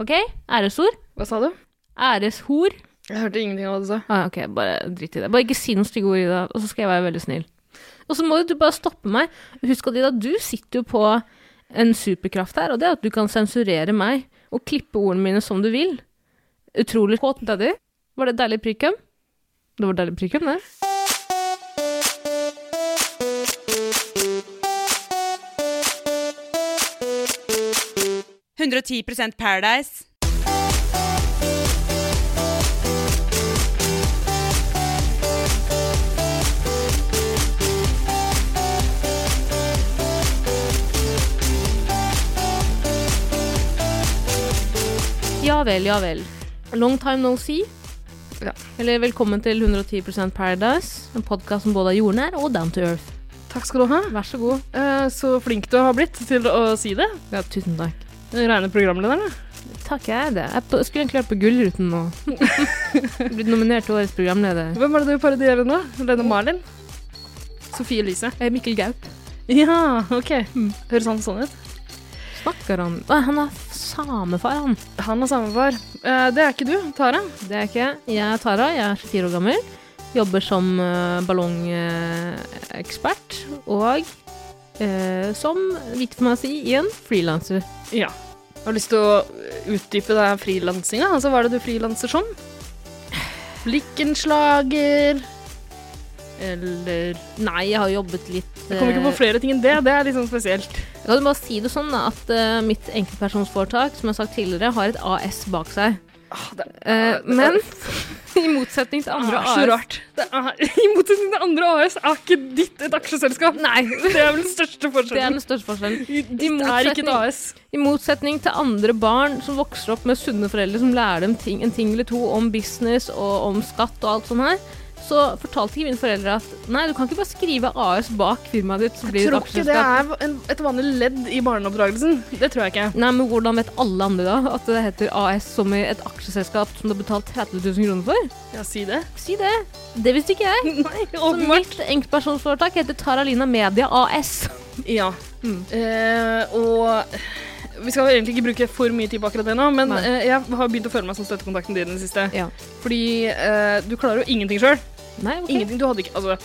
ok? Æresord. Hva sa du? Æreshor. Jeg hørte ingenting av hva du sa. Ah, ok, bare dritt i det. Bare ikke si noen stygge ord i det, og så skal jeg være veldig snill. Og så må du bare stoppe meg. Husk at du sitter jo på en superkraft her, og det er at du kan sensurere meg og klippe ordene mine som du vil. Utrolig kåt, daddy. Var det deilig prikum? Det var deilig prikum, det. Paradise. Ja vel, ja vel. Long time no see. Ja. Eller velkommen til 110% Paradise, en podkast som både er jordnær og down to earth. Takk skal du ha. Vær så god. Eh, så flink du har blitt til å si det. Ja, tusen takk. Den Reine programlederen, da. Takk, jeg er det. Jeg på- skulle egentlig vært på Gullruten nå. Blitt nominert til årets programleder. Hvem er det du parodierer nå? Lene Marlin? Sofie Elise? Eh, Mikkel Gaup. Ja, ok. Høres han sånn ut? Snakker han Han er samefar, han. Han har samefar. Eh, det er ikke du, Tara. Det er ikke jeg. Jeg er Tara, jeg er 24 år gammel. Jobber som uh, ballongekspert. og eh, som, viktig for meg å si, igjen, frilanser. Ja. Har du lyst til å utdype det her frilansinga? Altså, hva er det du frilanser som? Blikkenslager Eller Nei, jeg har jobbet litt Jeg kommer ikke på flere ting enn det. Det er litt sånn spesielt. Jeg kan bare si det sånn at uh, mitt enkeltpersonsforetak, som jeg har sagt tidligere, har et AS bak seg. Ah, det Eh, men i motsetning til andre er så rart. I motsetning til andre AS er ikke ditt et aksjeselskap. Nei, Det er vel den største forskjellen. det er den største forskjellen. Ditt er ikke et AS. I motsetning til andre barn som vokser opp med sunne foreldre som lærer dem ting, en ting eller to om business og om skatt og alt sånt her, så fortalte ikke mine foreldre at nei, du kan ikke bare skrive AS bak firmaet ditt, så blir Jeg tror ikke det er en, et vanlig ledd i barneoppdragelsen. Det tror jeg ikke. Nei, men hvordan vet alle andre da at det heter AS som i et aksjeselskap som du har betalt 30 000 kroner for? Ja, si det. Si det. Det visste ikke jeg. Nei, Så mitt enkeltpersonforetak heter Taralina Media AS. Ja. Mm. Eh, og vi skal egentlig ikke bruke for mye tid på akkurat det nå, men eh, jeg har begynt å føle meg som støttekontakten din i det siste. Ja. Fordi eh, du klarer jo ingenting sjøl. Nei, okay. Ingenting. Du hadde ikke Altså,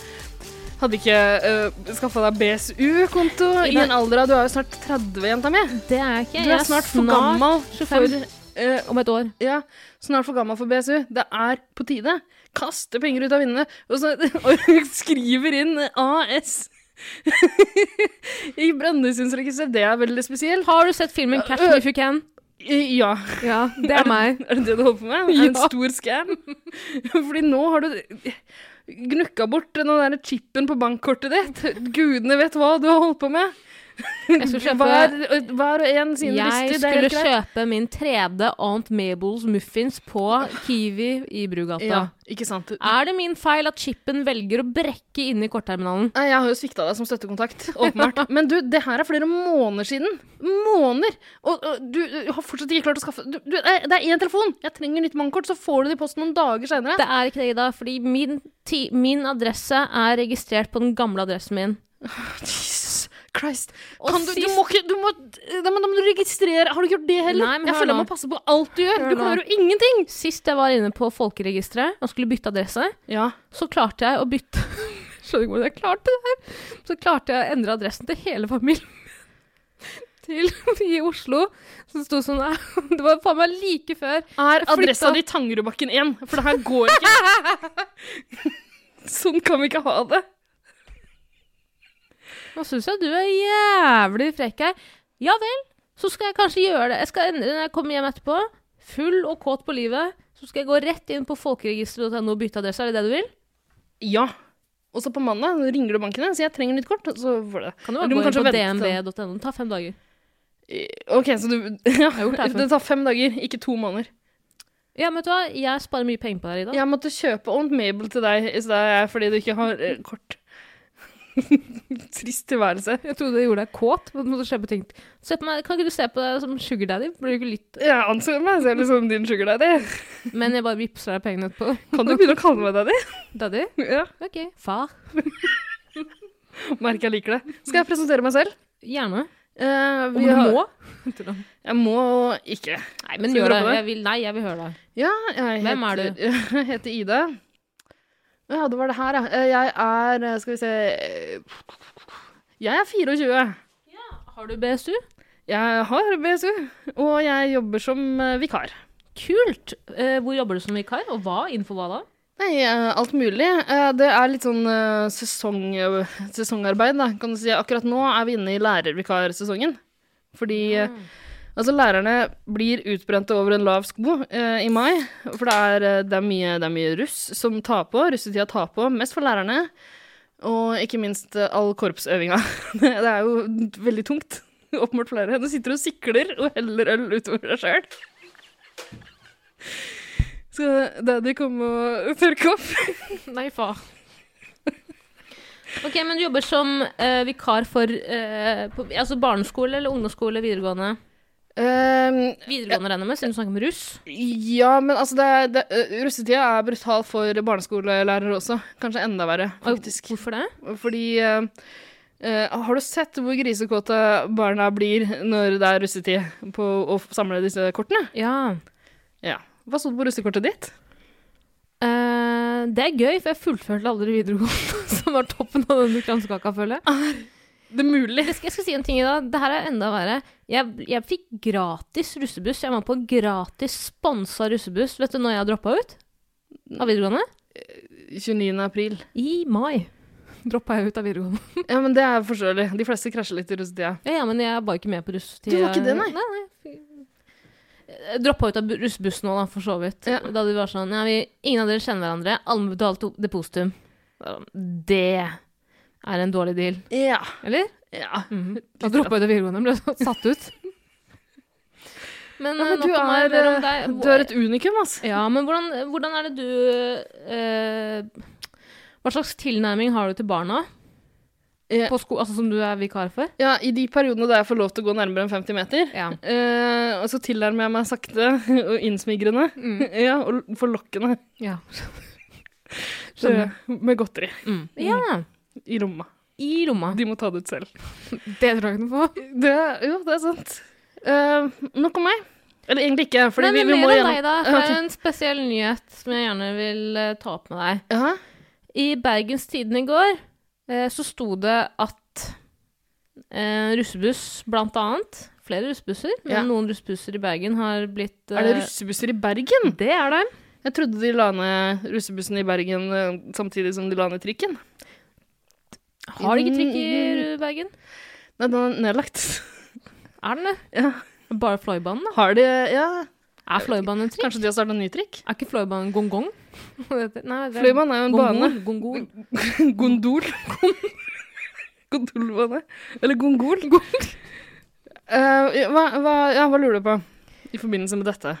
hadde ikke uh, skaffa deg BSU-konto I den en alder av Du er jo snart 30, jenta mi. Det er jeg ikke. Du Jeg er snart for gammel 25 for uh, om et år. Ja, snart for gammel for BSU. Det er på tide. Kaste penger ut av vinduet, og så og skriver inn AS. I Brønnøysundsregisteret. Det er veldig spesielt. Har du sett filmen Catch Me If You Can? Ja. Ja, det er meg. Er det det du holder på med? Er En Ja. stor scam? Fordi nå har du gnukka bort den der chipen på bankkortet ditt. Gudene vet hva du har holdt på med. Jeg skulle kjøpe Hver, hver og en sine Jeg lister. Er skulle kjøpe min 3D Aunt Mabels muffins på Kiwi i Brugata. Ja, ikke sant. Er det min feil at chipen velger å brekke inne i kortterminalen? Jeg har jo svikta deg som støttekontakt, åpenbart. Men du, det her er flere måneder siden. Måneder! Og, og du, du har fortsatt ikke klart å skaffe du, du, Det er én telefon! Jeg trenger nytt mannkort, så får du det i posten noen dager seinere. Det er ikke det, Ida, fordi min, ti min adresse er registrert på den gamle adressen min. Christ. Kan du, du må ikke du må, da, må, du registrere Har du ikke gjort det heller? Nei, men jeg føler jeg må passe på alt du gjør. Hør Du kan jo ingenting! Sist jeg var inne på folkeregisteret og skulle bytte adresse, Ja. så klarte jeg å bytte Skjønner ikke hvordan jeg klarte det her. Så klarte jeg å endre adressen til hele familien. Til i Oslo. Som sto sånn. Det var faen meg like før. Er adressa di Tangerudbakken 1? For det her går ikke. sånn kan vi ikke ha det. Nå syns jeg du er jævlig frekk her. Ja vel, så skal jeg kanskje gjøre det. Jeg skal endre når jeg kommer hjem etterpå. Full og kåt på livet. Så skal jeg gå rett inn på folkeregisteret.no og bytte adresse. Er det det du vil? Ja. Og så på mandag ringer du banken din og sier jeg trenger nytt kort. Så får du det. Kan du bare du gå inn på dnb.no. Det tar fem dager. OK, så du ja, det tar fem dager, ikke to måneder. Ja, men vet du hva? Jeg sparer mye penger på det her, dag. Jeg måtte kjøpe Aunt Mabel til deg i sted fordi du ikke har eh, kort. Trist tilværelse. Jeg trodde det gjorde deg kåt. men Du måtte kjøpe ting. Se på meg, kan ikke du se på deg som sugar daddy? Blir du ikke litt Jeg anser meg selv som din sugar daddy. Men jeg bare vippser deg pengene etterpå. Kan du begynne å kalle meg daddy? Daddy? Ja, OK. Far? Merker jeg liker det. Skal jeg presentere meg selv? Gjerne. Eh, Om du har- må? Jeg må ikke. Nei, men gjør det. det? Jeg vil, nei, jeg vil høre det. Ja, Hvem er du? Jeg heter Ida. Ja, det var det her, ja. Eh, Jeg er eh, Skal vi se eh, Jeg er 24. Ja. Har du BSU? Jeg har BSU, og jeg jobber som vikar. Kult! Hvor jobber du som vikar, og hva? Innenfor hva da? Nei, alt mulig. Det er litt sånn sesong, sesongarbeid, da, kan du si. Akkurat nå er vi inne i lærervikarsesongen. Fordi eh, altså, lærerne blir utbrente over en lav sko eh, i mai. For det er, eh, det, er mye, det er mye russ som tar på. Russetida tar på. Mest for lærerne. Og ikke minst eh, all korpsøvinga. det er jo veldig tungt Oppmålt flere. Du sitter og sikler og heller øl utover deg sjøl. Skal daddy komme og tørke opp? Nei, far. Ok, men du jobber som uh, vikar for uh, på, altså barneskole eller ungdomsskole, videregående? Ehm, Videregående regner med, siden du snakker om russ. ja, men altså det, det, uh, Russetida er brutal for barneskolelærere også. Kanskje enda verre, faktisk. Hvorfor det? Fordi uh, uh, Har du sett hvor grisekåte barna blir når det er russetid på å samle disse kortene? Ja. Ja. Hva sto det på russekortet ditt? Uh, det er gøy, for jeg fullførte aldri videregående, som var toppen av denne kransekaka, føler jeg. Det er mulig. Jeg skal, jeg skal si en ting i dag. Det her er enda verre. Jeg, jeg fikk gratis russebuss. Jeg var på gratis sponsa russebuss. Vet du når jeg droppa ut av videregående? 29. april. I mai droppa jeg ut av videregående. Ja, men det er forståelig. De fleste krasjer litt i russetida. Ja, ja, men jeg var ikke med på russetida. Du var ikke det, nei? Nei, nei. Droppa ut av bu- russebussen da, for så vidt. Ja. Da de var sånn ja, vi, Ingen av dere kjenner hverandre. Alle må betale depositum. Det er en dårlig deal. Ja. Eller? ja. Mhm. Da droppa jeg det videregående. Ble satt ut. Men, Ja, eh, men du er, om eh, deg. du er et unikum, altså. Ja, men hvordan, hvordan er det du eh, Hva slags tilnærming har du til barna? Ja. På sko altså Som du er vikar for? Ja, I de periodene der jeg får lov til å gå nærmere enn 50 meter, Ja. eh, og så tilnærmer jeg meg sakte og innsmigrende, Mm. ja, og forlokkende, ja. Skjønner. med godteri Mm. ja. I lomma. I lomma. De må ta det ut selv. Det tror jeg ikke noe på. Det, jo, det er sant. Uh, nok om meg. Eller egentlig ikke, fordi Nei, vi, vi må gjennom deg, da. Det er en spesiell nyhet som jeg gjerne vil uh, ta opp med deg. Ja, I Bergens Tidende i går uh, så sto det at russebuss, blant annet, flere russebusser, Ja. men noen russebusser i Bergen har blitt Er det russebusser i Bergen? Det er det. Jeg trodde de la ned russebussen i Bergen samtidig som de la ned trikken. Har de ikke trikk i Mm. Bergen? Nei, den er nedlagt. Er den det? Ja. Bare Fløibanen, da? Har de Ja, Er Fløibanen en trikk? kanskje de har starta ny trikk? Er ikke Fløibanen gong-gong? Fløibanen er jo en bane. Gongol. Gongol. Gondol. Gondolbane. Eller gongol. Uh, hva, hva, ja, hva lurer du på i forbindelse med dette?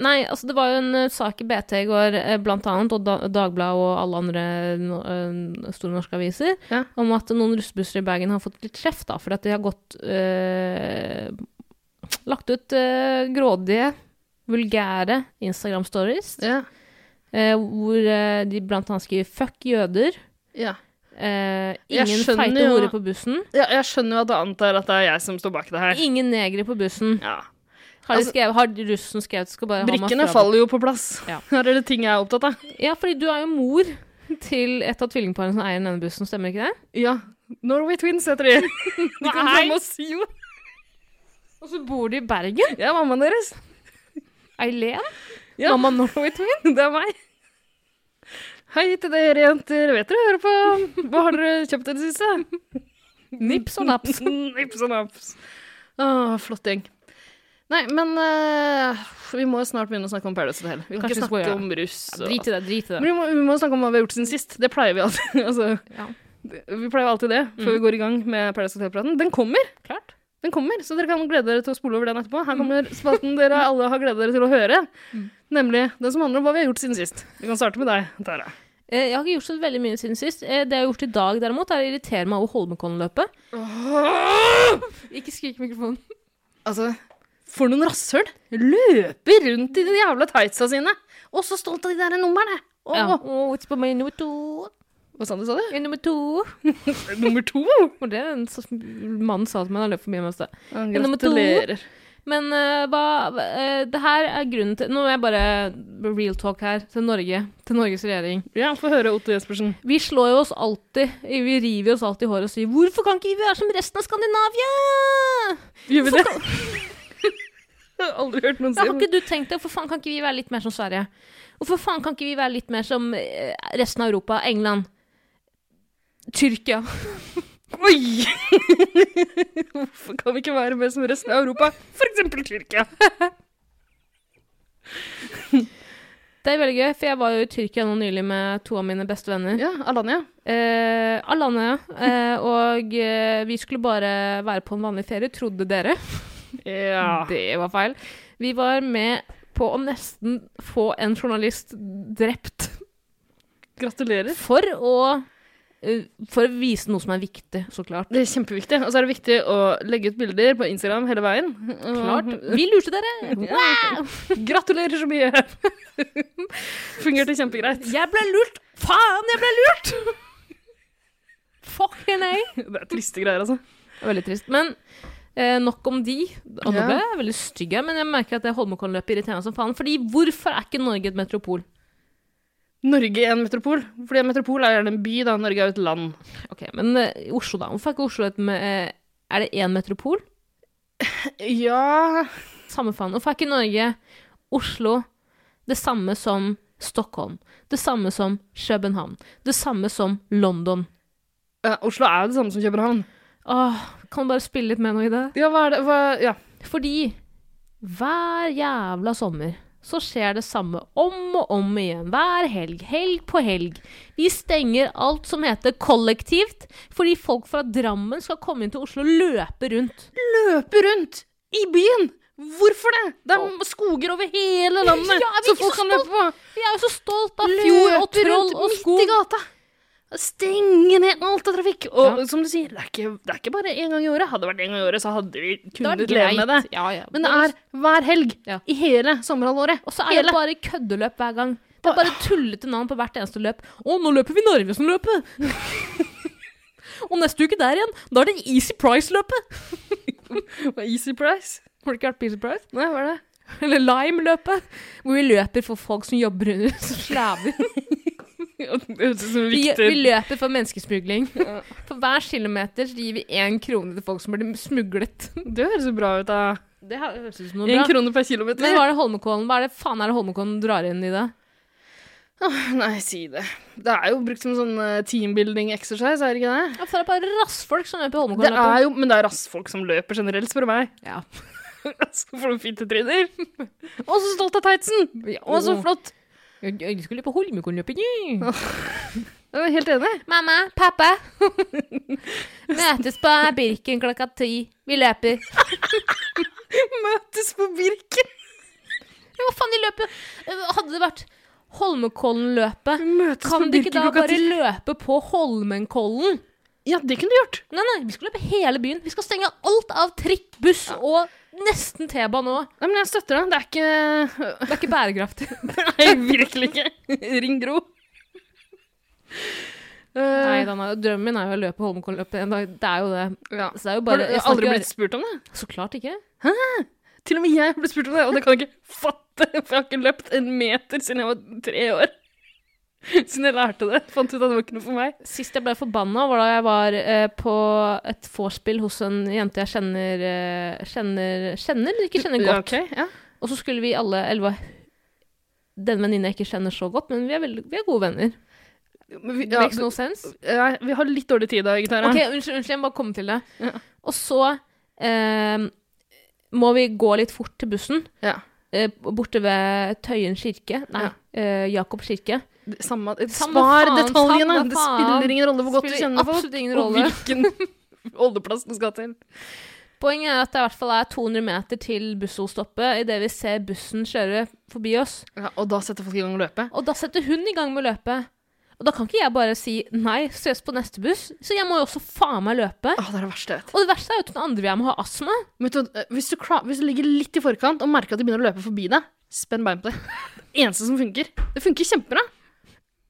Nei, altså det var jo en eh, sak i BT i går, eh, blant annet, og Dagbladet og alle andre eh, store norske aviser, Ja. om at noen russebusser i Bergen har fått litt kjeft, da, fordi at de har gått eh, Lagt ut eh, grådige, vulgære Instagram-stories, Ja. hvor de blant annet skriver 'fuck jøder'. ja. Uh, ingen feite horer på bussen. Ja, jeg skjønner jo at du antar at det er jeg som står bak det her. Ingen negre på bussen. Ja. Har, de Altså- skrevet, har russen skrevet skal bare Brikkene faller jo på plass. Ja. Her er det ting jeg er opptatt av. Ja, fordi du er jo mor til et av tvillingparene som eier denne bussen, stemmer ikke det? Ja. Norway Twins heter de. De kom Nei. og si jo. Og så bor de i Bergen. Ja, mammaen deres. Eileen? Ja. Mamma Norway Twin? Det er meg. Hei til dere jenter. Vet dere hører på? Hva har dere kjøpt i det siste? Nips og naps. Nips og naps. Å, flott gjeng. Nei, men uh, vi må snart begynne å snakke om Paradise Hotel. Vi kan Kanskje ikke snakke om russ. Ja, drit i det, drit i Men det. vi må, vi må snakke om hva vi har gjort siden sist. Det pleier vi alltid. altså, Ja, vi pleier alltid det før vi går i gang med Paradise Hotel-praten. Den kommer! klart. Den kommer, så dere kan glede dere til å spole over den etterpå. Her kommer spalten dere alle har gledet dere til å høre. Nemlig den som handler om hva vi har gjort siden sist. Vi kan starte med deg, Tara. Eh, Jeg har ikke gjort så veldig mye siden sist. Eh, Det jeg har gjort i dag, derimot, er å irritere meg over Holmenkollen-løpet. Ikke skrik i mikrofonen. Altså, for noen rasshøl. Løper rundt i de jævla tightsa sine. Og så stolt av de der numrene. Åh, Ja. Oh, it's my number two. Hva sa du, sa du? Er nummer to. Nummer to? Og det er en mann sa til meg da han løp forbi meg. i sted. Er nummer. Gratulerer. Men uh, hva uh, Det her er grunnen til Nå må jeg bare real talk her til Norge. Til Norges regjering. Ja, få høre, Otto Jespersen. Vi slår jo oss alltid Vi river oss alltid i håret og sier 'Hvorfor kan ikke vi være som resten av Skandinavia?' Gjør vi det? Har aldri hørt noen Ja, si har ikke du tenkt det? Hvorfor faen kan ikke vi være litt mer som Sverige? Hvorfor faen kan ikke vi være litt mer som eh, resten av Europa? England? Tyrkia? Oi! Hvorfor kan vi ikke være med som resten av Europa? For eksempel Tyrkia. Det er veldig gøy, for jeg var jo i Tyrkia nå nylig med to av mine beste venner. Ja, Alanya. Eh, Alanya. Eh, og eh, vi skulle bare være på en vanlig ferie, trodde dere. Ja. Det var feil. Vi var med på å nesten få en journalist drept Gratulerer. for å eh, For å vise noe som er viktig, så klart. Det er kjempeviktig. Og så er det viktig å legge ut bilder på Instagram hele veien. Klart. Vi lurte dere! Wow! Gratulerer så mye! Fungerte kjempegreit. Jeg ble lurt! Faen, jeg ble lurt! Fucking A. Det er triste greier, altså. Veldig trist. Men eh, nok om de. Og nå ble jeg veldig stygg, men jeg merker at det Holmenkolløpet irriterer meg som faen. Fordi hvorfor er ikke Norge et metropol? Norge er en metropol. Fordi en metropol er gjerne en by, da. Norge er jo et land. Ok, Men eh, Oslo, da? Hvorfor er ikke Oslo et me- eh, Er det én metropol? Ja Samme faen. Hvorfor er ikke Norge, Oslo, det samme som Stockholm? Det samme som København? Det samme som London? Eh, Oslo er det samme som København. Åh, kan bare spille litt med noe i det? Ja, hva er det hva, Ja. Fordi hver jævla sommer så skjer det samme om og om igjen. Hver helg. Helg på helg. Vi stenger alt som heter kollektivt, fordi folk fra Drammen skal komme inn til Oslo og løpe rundt. Løpe rundt i byen! Hvorfor det? Det er skoger over hele landet Ja, som folk kan løpe på. Vi er jo så stolt av fjord og troll rundt og midt skog. i gata. Stenge ned alt av trafikk. Og Ja. som du sier, det er, ikke, det er ikke bare én gang i året. Hadde det vært én gang i året, så hadde vi kunnet leve med det. Ja, ja. Men det er hver helg Ja. i hele sommerhalvåret. Og så er hele. det bare køddeløp hver gang. Det er bare tullete navn på hvert eneste løp. Å, nå løper vi Narvesen-løpet! og neste uke der igjen, da er det Easy Price-løpet. Hva er Easy price. Har du ikke vært på Easy Price? Nei, hva er det? Eller Lime-løpet, hvor vi løper for folk som jobber under som slaver. Vi, viktig. vi løper for menneskesmugling. For hver kilometer så gir vi én krone til folk som blir smuglet. Det høres jo bra ut, da. Det høres ut som noe Én bra. krone per kilometer. Men hva er det Holmenkollen Hva er det faen er det Holmenkollen drar inn i det? Nei, si det. Det er jo brukt som sånn eh, teambuilding exercise, er det ikke det? Ja, for det er bare rassfolk som løper Holmenkollen. Det er jo, men det er rassfolk som løper generelt, spør du meg. Ja. Så får du fittetryner. Og så stolt av tightsen! Og så flott. Jeg, skulle på Holmenkolløpet. ja. Jeg er helt enig. Mamma, pappa. Møtes på Birken klokka ti. Vi løper. Møtes på Birken. Hva faen, de løper Hadde det vært Holmenkollen-løpet, kan de ikke da bare løpe på Holmenkollen? Ja, det kunne du gjort. Nei, nei, vi skal løpe hele byen. Vi skal stenge alt av trikk, buss og nesten T-bane òg. Nei, men jeg støtter deg. Det er ikke Det er ikke bærekraftig. Nei, virkelig ikke. Ring Gro. Eh, Nei, Dana, drømmen min er jo å løpe Holmenkolløpet en dag. Det er jo det. ja. Så det er jo Har du aldri blitt spurt om det? Så klart ikke. Hæ? Til og med jeg har blitt spurt om det, og det kan jeg ikke fatte, for jeg har ikke løpt en meter siden jeg var tre år. Siden jeg lærte det. Fant ut at det var ikke noe for meg. Sist jeg ble forbanna, var da jeg var eh, på et vorspiel hos en jente jeg kjenner eh, Kjenner, kjenner ikke kjenner Ja, godt. ok, ja. Og så skulle vi alle Eller hva Den venninna jeg ikke kjenner så godt, men vi er, veldig, vi er gode venner. Men vi, ja, Makes no sense. ja, vi har litt dårlig tid da, Gitara. Ok, unnskyld, unnskyld, jeg må bare komme til det. Ja. Og så eh, må vi gå litt fort til bussen. Ja. Eh, borte ved Tøyen kirke. Nei, Ja. eh, Jakob kirke. Samme, Samme spar faen, detaljene! samme Det spiller ingen rolle hvor godt du kjenner folk. Og hvilken holdeplass du skal til. Poenget er at det i hvert fall er 200 meter til bussolstoppet idet vi ser bussen kjøre forbi oss. Ja, og da setter folk i gang å løpe. Og da setter hun i gang med å løpe. Og da kan ikke jeg bare si nei, ses på neste buss. Så jeg må jo også faen meg løpe. Åh, det er det verste jeg vet. Og det verste er jo at den andre vil jeg må ha astma. Vet du, hvis, du hvis du ligger litt i forkant og merker at de begynner å løpe forbi deg, spenn bein på. Det eneste som funker. Det funker kjempebra.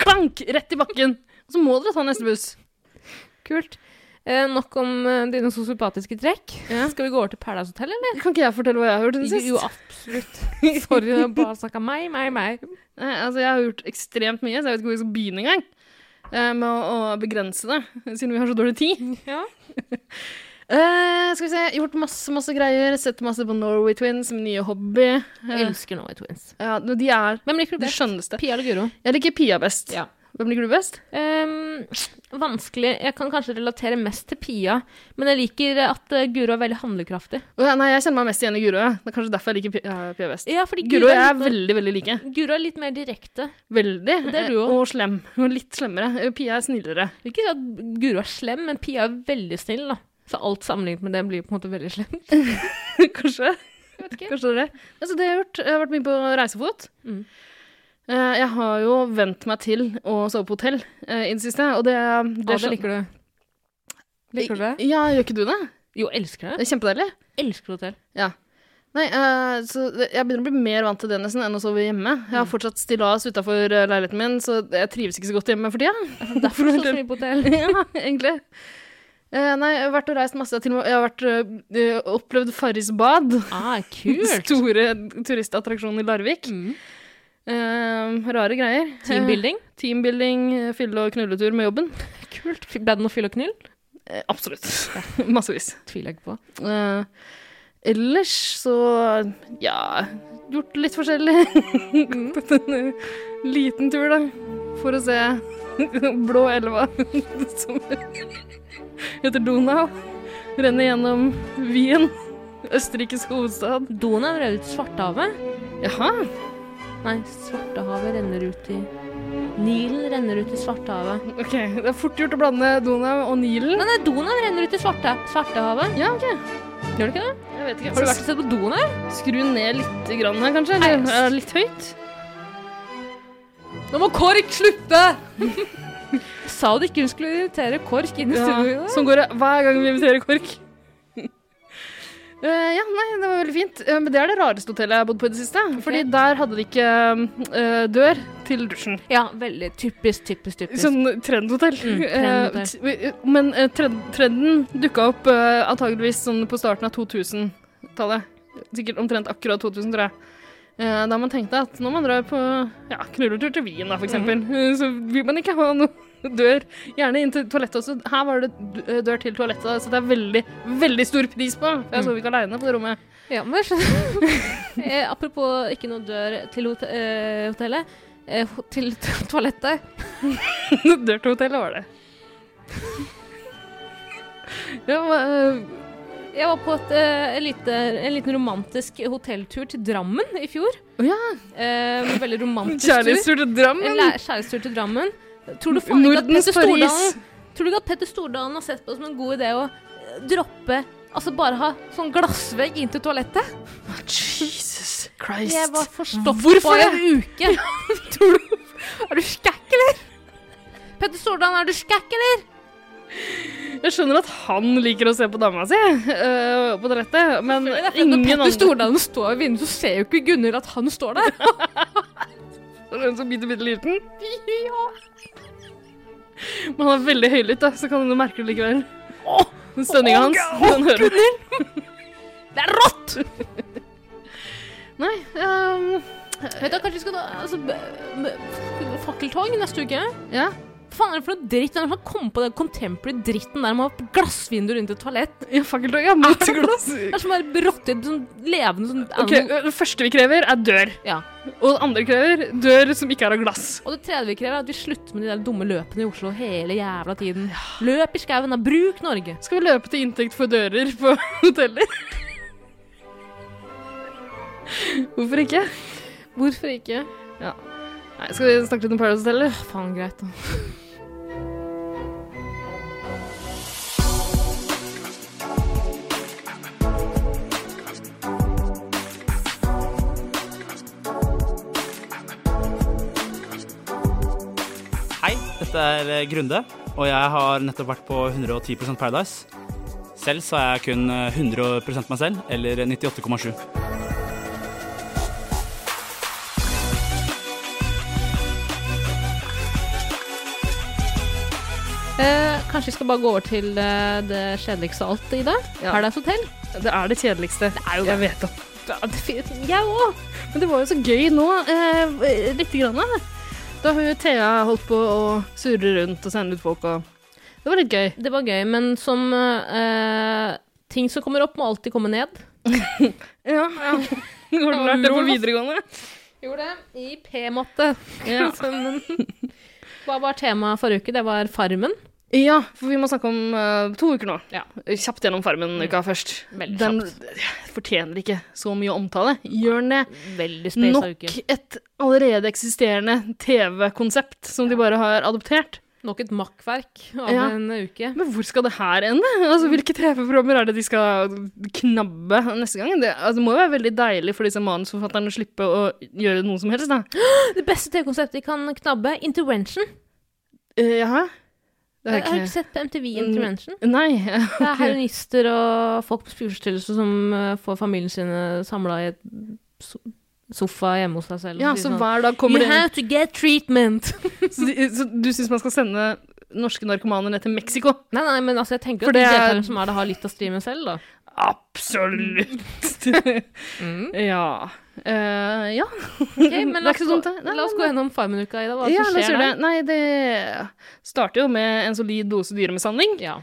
Klank! Rett i bakken. Og så må dere ta neste buss. Kult. Eh, nok om eh, dine sosiopatiske trekk. Ja. Skal vi gå over til Paradise Hotel, eller? Kan ikke jeg fortelle hva jeg har gjort siden Jo, absolutt. Sorry, jeg har bare snakka meg, meg, meg. Nei, altså, jeg har gjort ekstremt mye, så jeg vet ikke hvor jeg skal begynne engang. Eh, med å, å begrense det, siden vi har så dårlig tid. Ja. Eh, skal vi se, gjort masse, masse greier. Sett masse på Norway Twins, min nye hobby. Jeg Eh, elsker Norway Twins. ja, de er Hvem liker du best? skjønneste. Pia eller Guro? Jeg liker Pia best. Ja. Hvem liker du best? Um, vanskelig. Jeg kan kanskje relatere mest til Pia, men jeg liker at eh, Guro er veldig handlekraftig. Ja, nei, jeg kjenner meg mest igjen i Guro. Det er kanskje derfor jeg liker Pia, Pia best. Ja, fordi Guro jeg er litt mer- veldig, veldig like. Guro er litt mer direkte. Veldig. Det er du også. Og slem. Litt slemmere. Pia er snillere. Ikke at Guro er slem, men Pia er veldig snill, da. Så alt sammenlignet med det blir på en måte veldig slemt. kanskje. Kanskje det det. Altså, det jeg har gjort. Jeg har vært mye på reisefot. Mm. Eh, Jeg har jo vent meg til å sove på hotell eh, i det siste, og det, Ja, det skjøn- liker du. Liker du det? Ja, gjør ikke du det? Jo, elsker Det det. er kjempedeilig. Elsker hotell. Nei, uh, så jeg begynner å bli mer vant til det nesten enn å sove hjemme. Jeg har Mm. fortsatt stillas utafor leiligheten min, så jeg trives ikke så godt hjemme for tida. Derfor er så mye på hotell. ja, egentlig. Eh, nei, jeg har vært og reist masse. Til og med, jeg har vært, eh, opplevd Farris bad. Ah, kult. Store turistattraksjonen i Larvik. Mm. Uh, rare greier. Teambuilding. Teambuilding, fylle- og knulletur med jobben. Kult. Ble det noe fyll og knull? Absolutt. Massevis. Tviler jeg ikke på. Ellers så ja gjort litt forskjellig. Gått en liten tur, da, for å se blå elva som heter Donau. Renner gjennom Wien, Østerrikes hovedstad. Donau renner ut Svartehavet. Jaha. Nei, Svartehavet renner ut i Nilen renner ut i Svartehavet. Ok, det er fort gjort å blande Donau og Nilen. Nei, nei, Donau renner ut i Svarte, Svartehavet. Ja, ok. Gjør det ikke det? Jeg vet ikke. Har du vært og sett på Donau? Skru ned litt grann her, kanskje? Eller er litt høyt? Nå må KORK slutte! Sa du ikke hun skulle invitere KORK inn i studio? Sånn går det hver gang vi inviterer KORK. uh, ja, nei, det var veldig fint. Uh, men det er det rareste hotellet jeg har bodd på i det siste. Fordi der hadde de ikke uh, dør til dusjen. Ja, veldig typisk, typisk, typisk. Sånn trendhotell. Mm, trendhotell. men trend, trenden dukka opp antageligvis sånn på starten av 2000-tallet. Sikkert omtrent akkurat 2000, tror jeg. Eh, da man tenkte at når man drar på ja, knulletur til Wien, eksempel, eh, så vil man ikke ha noe dør. Gjerne inn til toalettet også. Her var det eh, dør til toalettet, så det er veldig, veldig stor pris på. For jeg sov ikke aleine på det rommet. Ja, men eh, apropos ikke noe dør til hot eh, hotellet. Eh, til toalettet. dør til hotellet var det. ja, men, Jeg var på et, uh, en, lite, en liten romantisk hotelltur til Drammen i fjor. Oh, ja. uh, veldig romantisk tur. Kjærlighetstur til Drammen. kjærlighetstur til Drammen. Tror du faen ikke at Petter Stordalen Tror du ikke at Petter Stordalen har sett på det som en god idé å eh, droppe Altså bare ha sånn glassvegg inn til toalettet? Jesus Christ. Jeg var forstoppet Hvorfor i en uke. Tror du Er du skækk, eller? Petter Stordalen, er du skækk, eller? Jeg skjønner at han liker å se på dama si uh, på toalettet, men ingen ingen Når Petter andre Stordalen står ved vinduet, så ser jo ikke Gunhild at han står der. Er det en som bitte, bitte liten. Ja. Men han er veldig høylytt, da, så kan du merke det likevel. Den stønninga hans. Den. Det er rått! Nei um, Vet du, Kanskje vi skal ta altså, fakkeltog neste uke? Ja. Faen er det for noe dritt? Hvem som kom på den contemporary dritten der med glassvinduer rundt et toalett? ja fakkeltog. Ja, mot glass. Det er som bare råttet, sånn levende sånn Ok, Det første vi krever, er dør. Ja. Og det andre krever dør som ikke er av glass. Og det tredje vi krever, er at vi slutter med de der dumme løpene i Oslo hele jævla tiden. Løp i skauen, da. Bruk Norge. Skal vi løpe til inntekt for dører på hoteller? Hvorfor ikke? Hvorfor ikke? Ja. Nei, Skal vi snakke litt om Paradise Hotel? eller? Faen, greit, da. Dette er eh, Grunde, og jeg har nettopp vært på 110% Paradise. Selv så er jeg kun eh, 100% meg selv, eller 98,7. Eh, kanskje vi skal bare gå over til eh, det kjedeligste av alt, Ida? Ja. Paradise Hotel? Det er det kjedeligste. Det er jo Jeg vet det. Ja. Jeg òg! Men det var jo så gøy nå, eh, lite grann. da. Da har jo Thea holdt på å surre rundt og sende ut folk og Det var litt gøy. Det var gøy, men som eh, ting som kommer opp, må alltid komme ned. Ja, ja. Har du lært det på videregående? Gjorde det. I P-matte. Ja. Hva var temaet forrige uke? Det var Farmen. Ja, for vi må snakke om uh, to uker nå. Ja. Kjapt gjennom Farmen-uka først. Veldig Den kjapt. fortjener ikke så mye omtale. Gjør den det? Nok et allerede eksisterende TV-konsept som de bare har adoptert. Nok et makkverk av Ja. en uke. Men hvor skal det her ende? Altså, Hvilke TV-programmer er det de skal knabbe neste gang? Det, altså, det må jo være veldig deilig for disse manusforfatterne å slippe å gjøre noe som helst, da. Det beste TV-konseptet de kan knabbe, Intervention. Uh, jaha? Det Jeg har har ikke sett på MTV Mm. Intervention. Nei. Det er heroinister og folk på spiseforstyrrelse som eh, får familien sine samla i et so sofa hjemme hos seg selv. Ja, så sånn, hver dag kommer You det have to get treatment! så, de, så du syns man skal sende norske narkomaner ned til Mexico? Nei, nei, men altså, jeg tenker For at det er- deltakerne som er det, har litt av streamen selv, da. Absolutt! ja. Eh, ja. Okay, men er la oss, gå, la oss gå gjennom Farmen-uka, Ida. Hva ja, som skjer der? Nei, det starter jo med en solid dose dyremishandling. Ja.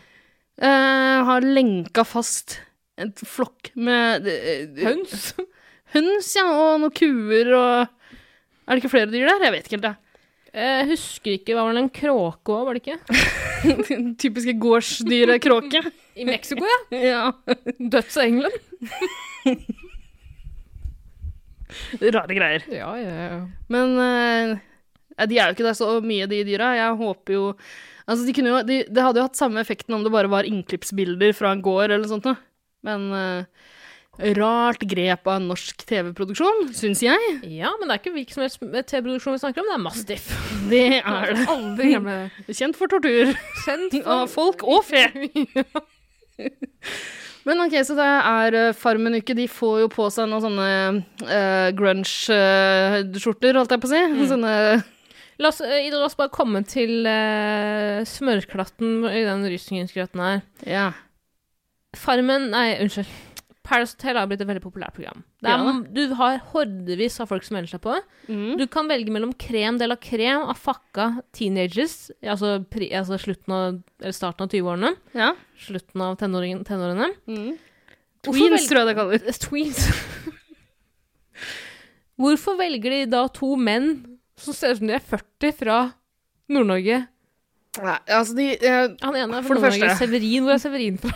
Uh, har lenka fast en flokk med uh, Høns? Høns, ja, og noen kuer og Er det ikke flere dyr der? Jeg vet ikke helt, jeg. Jeg husker ikke, var det en kråke òg, var det ikke? Den Typiske gårdsdyret kråke. I Mexico, ja. ja. Døds av England. Rare greier. Ja, ja, ja. Men uh, de er jo ikke der så mye, de dyra. Jeg håper jo Altså, de kunne jo de, Det hadde jo hatt samme effekten om det bare var innklippsbilder fra en gård eller noe sånt noe. Men uh, rart grep av en norsk TV-produksjon, syns jeg. Ja, men det er ikke hvilken som helst TV-produksjon vi snakker om, det er Mastiff. Det er det. Aldri. Kjent for tortur Kjent av folk og fe. Men ok, så det er uh, Farmen-uke. De får jo på seg noen sånne uh, grunge-skjorter, holdt jeg på å si. Sånne La oss, eh, Ida, la oss bare komme til uh, smørklatten i den rysningsgrøten her. Ja. Farmen Nei, unnskyld. Paradise Hotel har blitt et veldig populært program. Er, Ja. Du har hordevis av folk som melder seg på. Mm. Du kan velge mellom krem de la krem av fucka teenagers, altså, pri, altså av, eller starten av 20-årene, ja. slutten av tenåringen- tenårene. Mm. Tweens, tror jeg det kaller. Eh, Tweens. Hvorfor velger de da to menn som ser ut som de er 40 fra Nord-Norge? Nei, altså de eh, Han ene er fra Nord-Norge. Severin, hvor er Severin fra?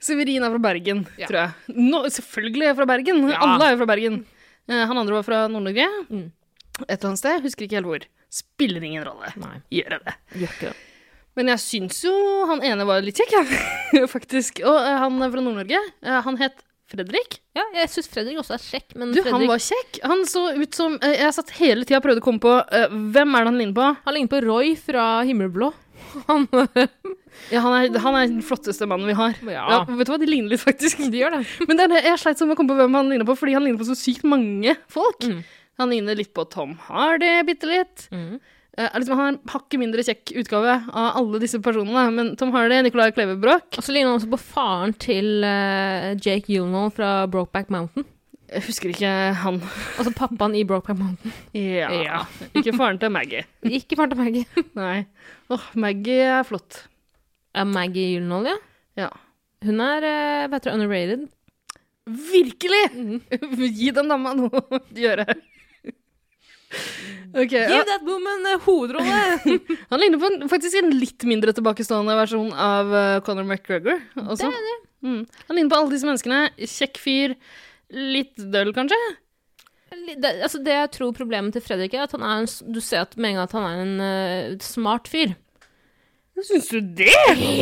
Severin er fra Bergen, Ja. tror jeg. No, selvfølgelig er jeg fra Bergen. Ja. Alle er jo fra Bergen. Eh, han andre var fra Nord-Norge. Mm. Et eller annet sted. Husker ikke helt hvor. Spiller ingen rolle. Nei, Gjør jeg det. gjør ikke det. Men jeg syns jo han ene var litt kjekk, faktisk. Og eh, han fra Nord-Norge. Eh, han het Fredrik. Ja, jeg syns Fredrik også er kjekk, men Du, han var kjekk. Han så ut som Jeg satt hele tida og prøvde å komme på hvem er det han ligner på. Han ligner på Roy fra Himmelblå. Han Ja, han er, han er den flotteste mannen vi har. Ja. Ja, vet du hva, de ligner litt, faktisk. De gjør det. Men det er, jeg sleit som å komme på hvem han ligner på, fordi han ligner på så sykt mange folk. Mm. Han ligner litt på Tom Hardy, bitte litt. Mm. Er liksom, han har en hakket mindre kjekk utgave av alle disse personene. Men Tom Hardy, Nicolai Klevebrok Og så ligner han også på faren til uh, Jake Gyllenhaal fra Brokeback Mountain. Jeg husker ikke han. Altså pappaen i Brokeback Mountain. Ja. Ja. Ikke faren til Maggie. Ikke faren til Maggie. Nei. Åh, Maggie er flott. Ja, Maggie Gyllenhaal, ja. Ja. Hun er uh, vet du, underrated. Virkelig! Mm. Gi den dama noe å gjøre. Ok, ja. Give that woman a hovedrolle! Han ligner på en, faktisk en litt mindre tilbakestående versjon av uh, Conor McGregor. Også. Det er det. Mm. Han ligner på alle disse menneskene. Kjekk fyr. Litt døll, kanskje? Det, altså det jeg tror problemet til Fredrik er at han er en, du ser at med en gang at han er en uh, smart fyr. Syns du det?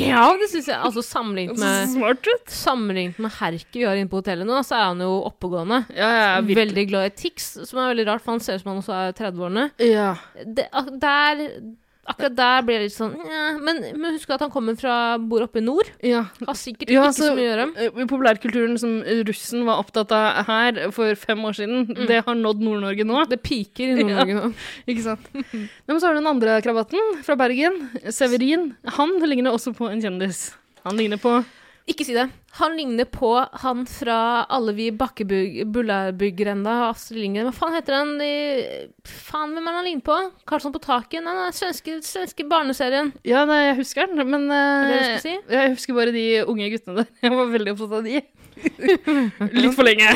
Ja, det syns jeg. Altså sammenlignet med smart ut. Sammenlignet med Herke vi har inne på hotellet nå, så er han jo oppegående. Ja, ja, virkelig. veldig glad i Tix, som er veldig rart, for han ser ut som han også er 30-årene. Ja. Det, der Akkurat der blir jeg litt sånn ja, men, men husk at han kommer fra bor oppe i nord. Ja. Har sikkert Ja, ikke så- mye å gjøre. eh, Populærkulturen som russen var opptatt av her for fem år siden, Mm. det har nådd Nord-Norge nå. Det piker i Nord-Norge nå. Ikke sant? Men så har du den andre krabaten fra Bergen, Severin. Han ligner også på en kjendis. Han ligner på Ikke si det. Han ligner på han fra Alle vi Bullarbyggrenda, Astrid Lindgren. Hva faen heter han De... Faen, hvem er han ligner på? Karlsson på taket? Nei, nei, svenske, svenske barneserien. Ja, nei, jeg husker den, men du eh, si? jeg husker bare de unge guttene der. Jeg var veldig opptatt av de. Litt for lenge.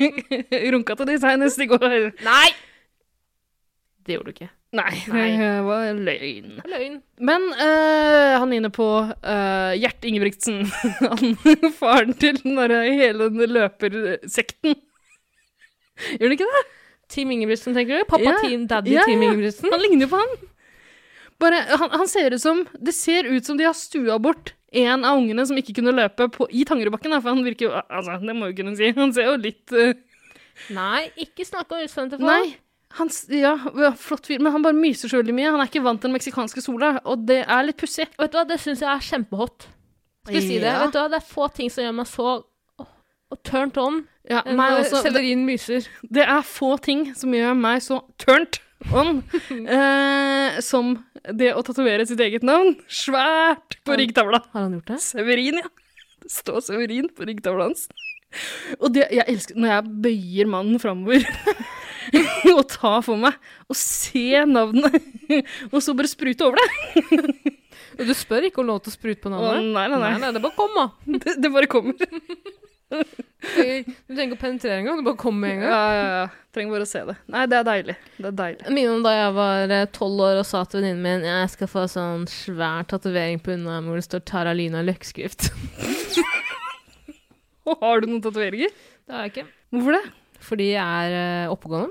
Runka til de senest i går. Nei! Det gjorde du ikke. Nei, Nei. det var løgn. Løgn. Men uh, han er inne på uh, Gjert Ingebrigtsen. han, faren til den hele løpersekten. Gjør han ikke det? Team Ingebrigtsen, tenker du? Pappa yeah. Team Daddy yeah, Team. Ingebrigtsen? Han ligner jo på han. Bare, han, han ser ut som Det ser ut som de har stua bort en av ungene som ikke kunne løpe på, i Tangerudbakken. For han virker jo Altså, det må jo kunne si. Han ser jo litt uh... Nei, ikke snakk om utseendet til folk. Han, ja, flott fyr, men han bare myser så veldig mye. Han er ikke vant til den meksikanske sola, og det er litt pussig. Vet du hva, det syns jeg er kjempehot. Skal jeg si det? Ja. Vet du hva, Det er få ting som gjør meg så og turned on Ja, meg også. Sellerien myser. det er få ting som gjør meg så turned on eh, som det å tatovere sitt eget navn svært på ryggtavla. Har han gjort det? Severin, ja. Det står Severin på ryggtavla hans. Og det, jeg elsker når jeg bøyer mannen framover og ta for meg og se navnet, og så bare sprute over det. Du spør ikke om lov til å sprute på Å, navnet? nei, nei, nei. nei, det bare kommer. Det, det bare kommer. Du trenger ikke å penetrere engang, det bare kommer med en gang. Ja, ja, ja. Trenger bare å se det. Nei, det er deilig. Det er deilig. Minner om da jeg var eh, tolv år og sa til venninnen min jeg skal få sånn svær tatovering på underarmen hvor det står Tara Lina løkkskrift. Og har du noen tatoveringer? Det har jeg ikke. Hvorfor det? Fordi jeg er eh, oppegående.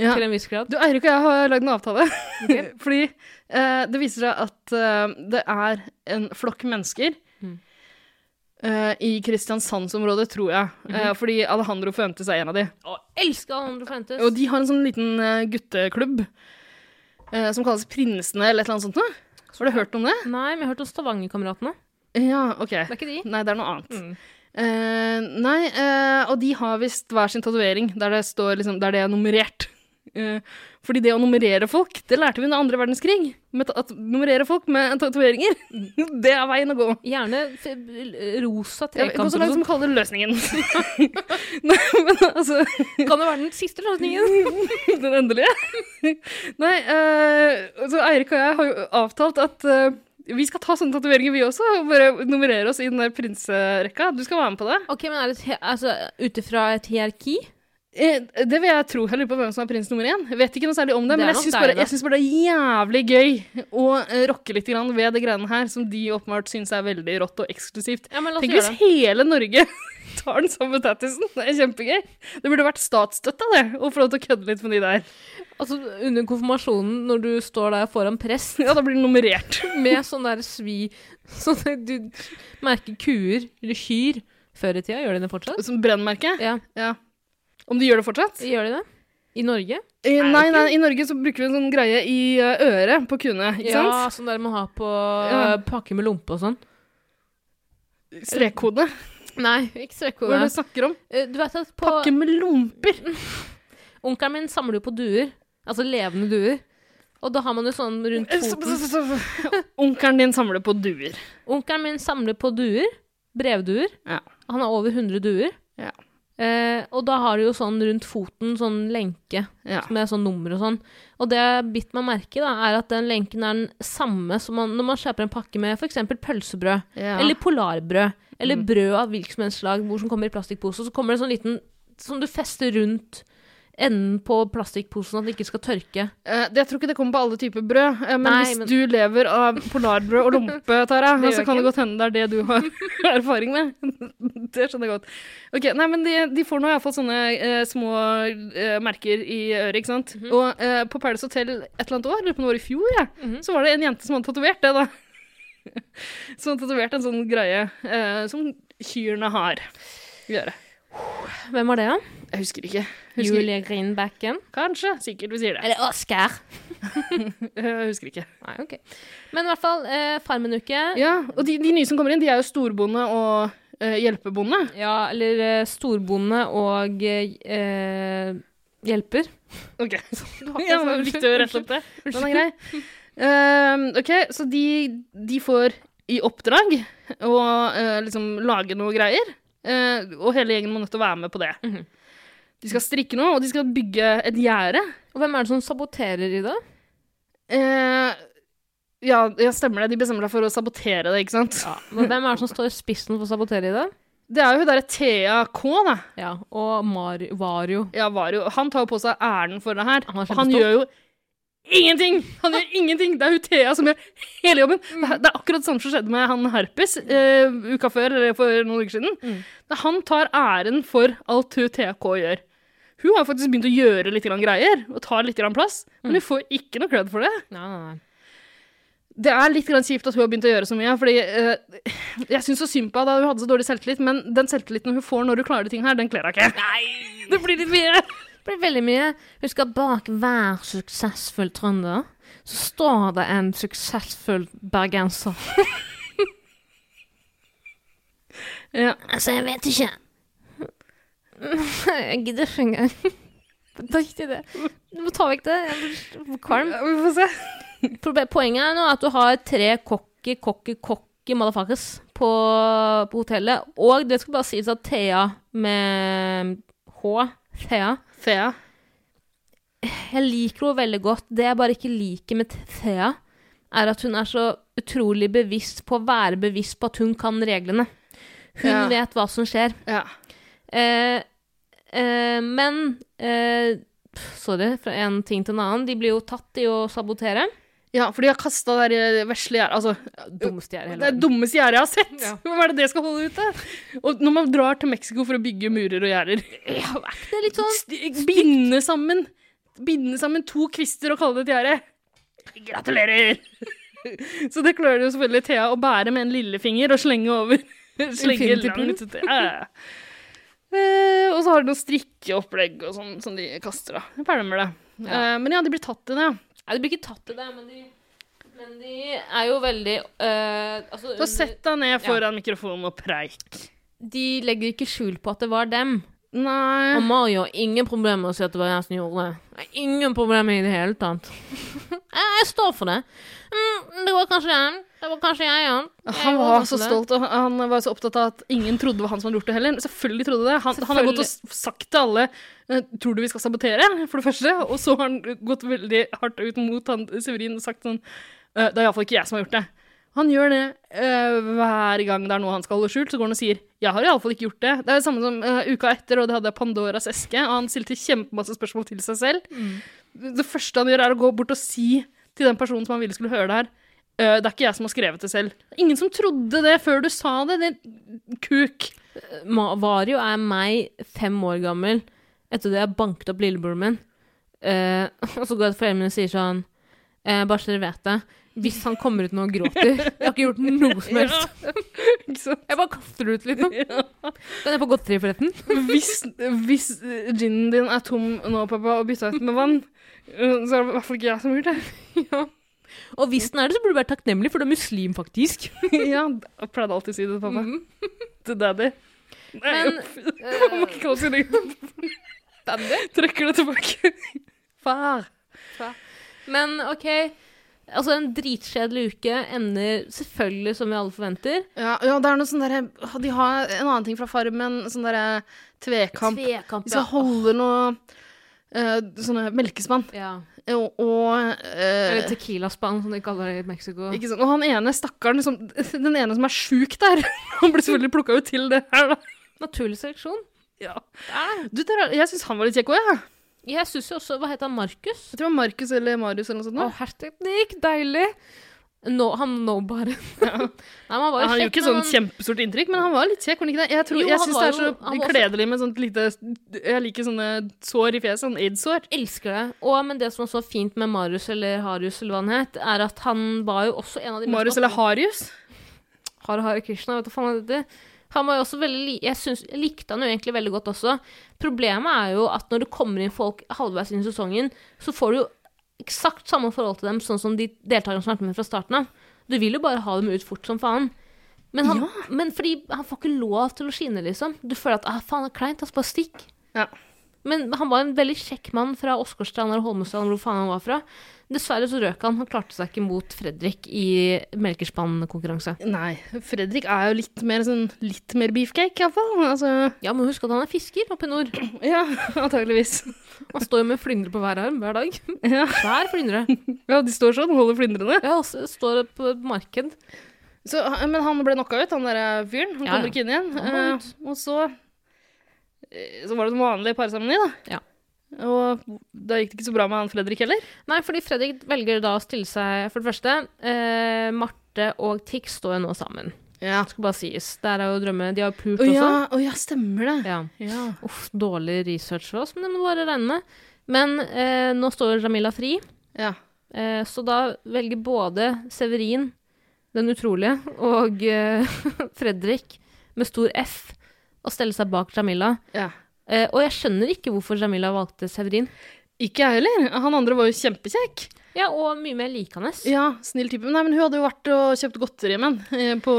Ja. Til en viss grad. Du, Eirik og jeg har lagd en avtale. Okay. Fordi eh, det viser seg at eh, det er en flokk mennesker Mm. eh, i Kristiansandsområdet, tror jeg. Mhm. Eh, fordi Alejandro Fuentes er en av de. Å, elsker Alejandro Fuentes. Og de har en sånn liten eh, gutteklubb som kalles Prinsene, eller et eller annet sånt noe. Har du hørt om det? Nei, men jeg har hørt om Stavangerkameratene. Ja, ok. Det er ikke de. Nei, det er noe annet. Mm. Eh, nei, uh, og de har visst hver sin tatovering der det står liksom, der det er nummerert. Uh, fordi det å nummerere folk, det lærte vi under andre verdenskrig. Med at nummerere folk med tatoveringer, det er veien å gå. Gjerne rosa Ja, gå så langt som å kalle det løsningen. nei, men altså sånn. Kan det være den siste løsningen? Den endelige. nei, så Eirik og jeg har jo avtalt at vi skal ta sånne tatoveringer, vi også. Og bare nummerere oss i den der prinserekka. Du skal være med på det. Ok, men er det et altså, ut ifra et hierarki? Eh, Det vil jeg tro. Jeg lurer på hvem som er prins nummer én. Jeg vet ikke noe særlig om det, Det men jeg syns bare, bare det er jævlig gøy å eh, rokke litt grann ved det greiene her, som de åpenbart syns er veldig rått og eksklusivt. Ja, Tenk hvis hele Norge tar den samme tattisen. Det er kjempegøy. Det burde vært statsstøtta, det, å få lov til å kødde litt med de der. Altså, under konfirmasjonen, når du står der foran prest Ja, da blir du nummerert. med sånn der svi Sånn at du merker kuer, eller kyr, før i tida. Gjør de det fortsatt? Som brennmerke. Ja. Ja. Om de gjør det fortsatt? Gjør de det? I Norge? I, Nei, nei, i Norge så bruker vi en sånn greie i eh, øret på kuene, ikke ja, sant? sånn der man har på Ja. uh, pakke med lompe og sånn. Strekkode. Nei, ikke Hva er det du snakker om? Eh, Du vet at på Pakke med lomper. Onkelen min samler jo på duer. Altså levende duer. Og da har man jo sånn rundt Eh, foten. Onkelen din samler på duer. Onkelen min samler på duer. Brevduer. Ja. Han har over 100 duer. Ja. Eh, og da har du jo sånn rundt foten, sånn lenke Ja. med sånn nummer og sånn. Og det jeg bitt meg merke i, er at den lenken er den samme som man, når man kjøper en pakke med f.eks. pølsebrød. Eller polarbrød. Eller Mm. brød av hvilket som helst slag som kommer i plastikkpose. Og så kommer det sånn liten som du fester rundt enden på plastikkposen, at det ikke skal tørke. Eh, det, jeg tror ikke det kommer på alle typer brød, eh, men Nei, hvis men- du lever av polarbrød og lompe, Tara, så kan det godt hende det er det du har erfaring med. det skjønner jeg godt. Ok, nei, men De, de får nå iallfall sånne eh, små eh, merker i øret, ikke sant. Mhm. Og eh, på Paradise Hotel et eller annet år, eller på noe år i fjor, ja, Mhm. så var det en jente som hadde tatovert det, da. som hadde tatovert en sånn greie eh, som kyrne har i øret. Hvem var det, da? Jeg husker ikke. Husker, Julie Greenbacken? Kanskje. Sikkert vi sier det. Eller Oscar? Jeg husker ikke. Nei, ok. Men i hvert fall, eh, Farmen-uke. Ja. Ja, og de, de nye som kommer inn, de er jo storbonde og eh, hjelpebonde. eller eh, storbonde og eh, hjelper. Ok, har ja, det var viktig å rette opp det. Den er grei. Ehm, ok, så de, de får i oppdrag å uh, liksom lage noe greier, Uh, og hele gjengen må nødt til å være med på det. Mhm. De skal strikke noe, og de skal bygge et gjerde. Og hvem er det som saboterer i det? Eh, ja, ja, stemmer det. De bestemmer seg for å sabotere det, ikke sant? Men hvem er det som står i spissen for å sabotere i det? Det er jo hun derre Thea K, da. Ja, og Mar Vario. Ja, Vario. Han tar jo på seg æren for det her. Han og han gjør jo ingenting! Han gjør ingenting! Det er hun Thea som gjør hele jobben. Det er, det er akkurat det samme som skjedde med han Herpes eh, uka før, eller for noen uker siden. Mm. Han tar æren for alt hun Thea K gjør. Hun har faktisk begynt å gjøre litt grann greier, og tar litt grann plass, men hun får ikke noe cred for det. Nei, nei, nei. Det er litt grann kjipt at hun har begynt å gjøre så mye, fordi uh, jeg syns så synd på henne da hun hadde så dårlig selvtillit, men den selvtilliten hun får når hun klarer de ting her, den kler henne ikke. Nei, det blir litt mye. Det blir veldig mye. Husk at bak hver suksessfull trønder så står det en suksessfull bergenser. Ja. Altså, jeg vet ikke. Jeg gidder ikke engang. Er ikke det. Du må ta vekk det. Jeg blir kvalm. Vi får se. Poenget er nå at du har tre cocky, cocky, cocky motherfuckers på, på hotellet. Og det skal bare sies at Thea med H, Thea Thea. Jeg liker henne veldig godt. Det jeg bare ikke liker med Thea, er at hun er så utrolig bevisst på å være bevisst på at hun kan reglene. Hun Ja. vet hva som skjer. Ja. Eh, eh, men eh, Sorry, fra en ting til en annen. De blir jo tatt i å sabotere. Ja, for de har kasta det eh, vesle gjerdet Altså, Dummeste gjerdet det er dummeste gjerdet jeg har sett! Ja. Hvem er det det skal holde ute? Og når man drar til Mexico for å bygge murer og gjerder Ja, er det litt sånn Binde sammen Binde sammen to kvister og kalle det et gjerde. Gratulerer! Så det klarer jo selvfølgelig Thea å bære med en lillefinger og slenge over. Slenge langt ut. Ja. Eh, og så har de noe strikkeopplegg og sånn som de kaster, da. Er med det. Ja. Uh, men ja, de blir tatt i det. ja. Nei, de blir ikke tatt i det, men de, men de er jo veldig øh, altså, Så sett deg ned foran mikrofonen og preik. De legger ikke skjul på at det var dem. Nei Og Mario har ingen problemer med å si at det var jeg som gjorde det. Ingen problemer i det hele tatt. jeg, jeg står for det. Mm, det var kanskje jeg. Det var kanskje jeg, ja. Jeg Han var så det. stolt, og han var så opptatt av at ingen trodde det var han som hadde gjort det heller. Selvfølgelig trodde det. Han, han har gått og sagt til alle eh, Tror du vi skal sabotere, for det første? Og så har han gått veldig hardt ut mot han Severin og sagt sånn «Eh, Det er iallfall ikke jeg som har gjort det. Han gjør det eh, hver gang det er noe han skal holde skjult. Så går han og sier 'Jeg har iallfall ikke gjort det'. Det er det samme som eh, uka etter, og det hadde Pandoras eske. Og han stilte kjempemasse spørsmål til seg selv. Det første han gjør, er å gå bort og si til den personen som han ville skulle høre det her «Øh, det er ikke jeg som har skrevet det selv. Det er ingen som trodde det før du sa det. Det kuk. Vario er meg fem år gammel etter det jeg banket opp lillebroren min. uh, og så går jeg til foreldrene mine og sier sånn uh, Bare så dere vet det. Hvis han kommer ut nå og gråter Jeg har ikke gjort noe som helst. Ja. Jeg bare kaster det ut litt Den er på godteri, forresten? Hvis, hvis ginen din er tom nå, pappa, og bytta ut med vann, så er det i hvert fall ikke jeg som har gjort det. ja. Og hvis den er det, så burde du være takknemlig, for du er muslim, faktisk. ja, jeg pleide alltid å si det til pappa. Mhm. Til daddy. Nei, Men. Man må ikke kalle sin egen Trekker det tilbake. Far. Men OK. Altså, en dritkjedelig uke ender selvfølgelig som vi alle forventer. Ja, ja, det er noe sånn derre De har en annen ting fra Farmen, sånn derre tvekamp. Tvekamp, De skal holde noe uh, sånne melkespann. Ja. Og, og uh, Eller tequila-spann, som de kaller det i Mexico. Ikke sant? Og han ene stakkaren, liksom, den ene som er sjuk der, han ble selvfølgelig plukka ut til det her, da. Naturlig seleksjon. Ja. Du, der, jeg syns han var litt kjekk òg, jeg. Jeg syns jo også Hva heter han? Markus? Jeg tror det var Markus eller Marius eller noe sånt. Å, herteknikk! Deilig! No, han nå bare Ja. Nei, han var jo Han gjorde ikke sånn kjempestort inntrykk, men han var litt kjekk. Jeg, tror, Jo, jeg syns det er så jo- kledelig med sånt lite Jeg liker sånne sår i fjeset. Sånn aids-sår. Elsker det. Og, men det som var så fint med Marius, eller Harius, eller hva han het, er at han var jo også en av de Marius eller Harius. Hare Hare Krishna, vet du hva faen det heter. Han var jo også veldig jeg, synes, jeg likte han jo egentlig veldig godt også. Problemet er jo at når det kommer inn folk halvveis inn i sesongen, så får du jo eksakt samme forhold til dem sånn som de deltakerne som har vært med fra starten av. Du vil jo bare ha dem ut fort som faen. Men, han, men fordi han får ikke lov til å skinne, liksom. Du føler at ah, faen, det er kleint, altså bare stikk. Ja. Men han var en veldig kjekk mann fra Åsgårdstrand eller Holmestrand, hvor faen han var fra. Dessverre så røk han. Han klarte seg ikke mot Fredrik i melkerspannkonkurranse. Nei, Fredrik er jo litt mer sånn litt mer beefcake, iallfall. Altså, Ja, men husk at han er fisker oppe i nord. ja, antageligvis. Han står jo med flyndre på hver arm hver dag. Ja. Hver flyndre. ja, de står sånn, holder flyndrene. Ja, også står på marked. Så, men han ble knocka ut, han der fyren. Han Ja, kommer ikke inn igjen. Eh, og så eh, Så var det den vanlig parseremoni, da. Ja. Og da gikk det ikke så bra med han Fredrik heller. Nei, fordi Fredrik velger da å stille seg For det første, eh, Marte og Tix står jo nå sammen. Ja. Det Skal bare sies. Der er jo drømme. De har jo pult Å også. ja, Oh, ja, stemmer det. Ja. Ja. Uff, dårlig research for oss, men det må bare regne. Men eh, nå står Jamila fri, ja. eh, så da velger både Severin, den utrolige, og eh, Fredrik, med stor F, å stelle seg bak Jamila. ja. Eh, og jeg skjønner ikke hvorfor Jamila valgte Severin. Ikke jeg heller. Han andre var jo kjempekjekk. Ja, og mye mer likende. Ja, snill type. Nei, men hun hadde jo vært og kjøpt godteri med eh, på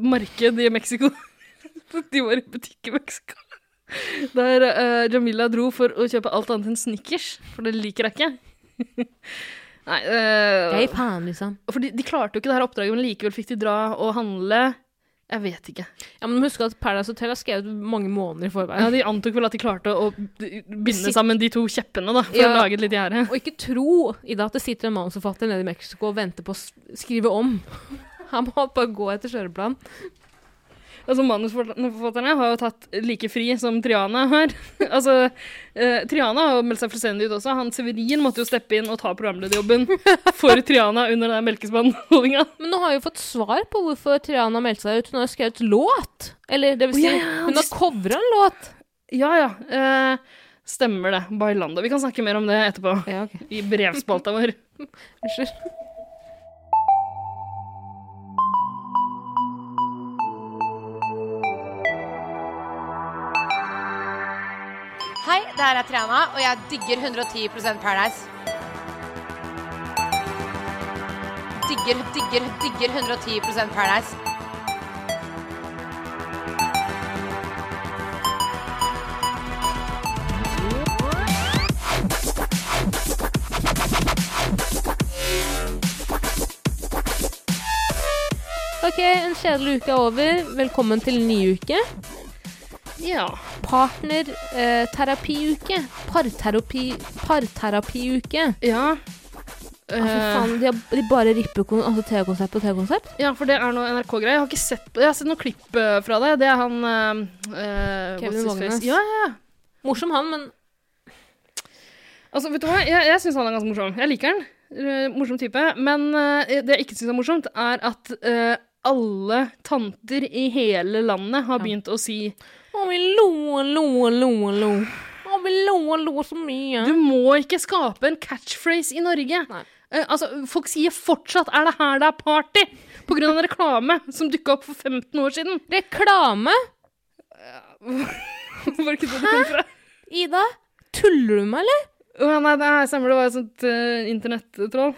marked i Mexico. De var i butikk i Mexico. Der eh, Jamila dro for å kjøpe alt annet enn Snickers, for det liker jeg ikke. Nei, uh, Jeg gir faen, liksom. for de, de klarte jo ikke det her oppdraget, men likevel fikk de dra og handle. Jeg vet ikke. Ja, men husk at Paradise Hotel har skrevet mange måneder i forveien. Ja, De antok vel at de klarte å binde sammen de to kjeppene da, for Ja. å lage et lite gjerde. Og ikke tro, i det at det sitter en manusforfatter nede i Mexico og venter på å skrive om. Han må bare gå etter kjøreplan. Altså, Manusforfatterne har jo tatt like fri som Triana her. altså, eh, Triana har jo meldt seg fullstendig ut også. Han Severin måtte jo steppe inn og ta programlederjobben for Triana under den melkespannholdinga. Men nå har jeg jo fått svar på hvorfor Triana meldte seg ut. Hun har skrevet låt. Eller det vil si, oh, ja, ja, hun har covra en låt. Ja, ja. Eh, stemmer det. Bailando. Vi kan snakke mer om det etterpå. Ja, okay. I brevspalta vår. Unnskyld. Hei, det er Triana, og jeg digger 110% Paradise. Digger, digger, digger 110% Paradise. Ok, en kjedelig uke er over. Velkommen til ny uke. Ja. Partnerterapiuke. Parterapi, parterapiuke. Ja. Altså, Eh, faen, de, har, de bare ripper altså, TV-konsept på TV-konsept. ja, for det er noe NRK-greier. Jeg har ikke sett Jeg har sett noen klipp eh, fra det. Det er han eh, eh, Kevin Vågenes. Ja, ja, ja. Morsom han, men Altså, vet du hva? Jeg, jeg syns han er ganske morsom. Jeg liker han. Eh, morsom type. Men eh, det jeg ikke syns er morsomt, er at eh, alle tanter i hele landet har Ja. begynt å si Å, vi lo lo lo lo. Å, vi lo og lo så mye. Du må ikke skape en catchphrase i Norge. Eh, altså, Folk sier fortsatt 'er det her det er party?' på grunn av en reklame som dukka opp for 15 år siden. Reklame? Var det ikke det det kom fra? Ida? Tuller du med meg, eller? Å, nei, er stemmer det var et sånt uh, internettroll.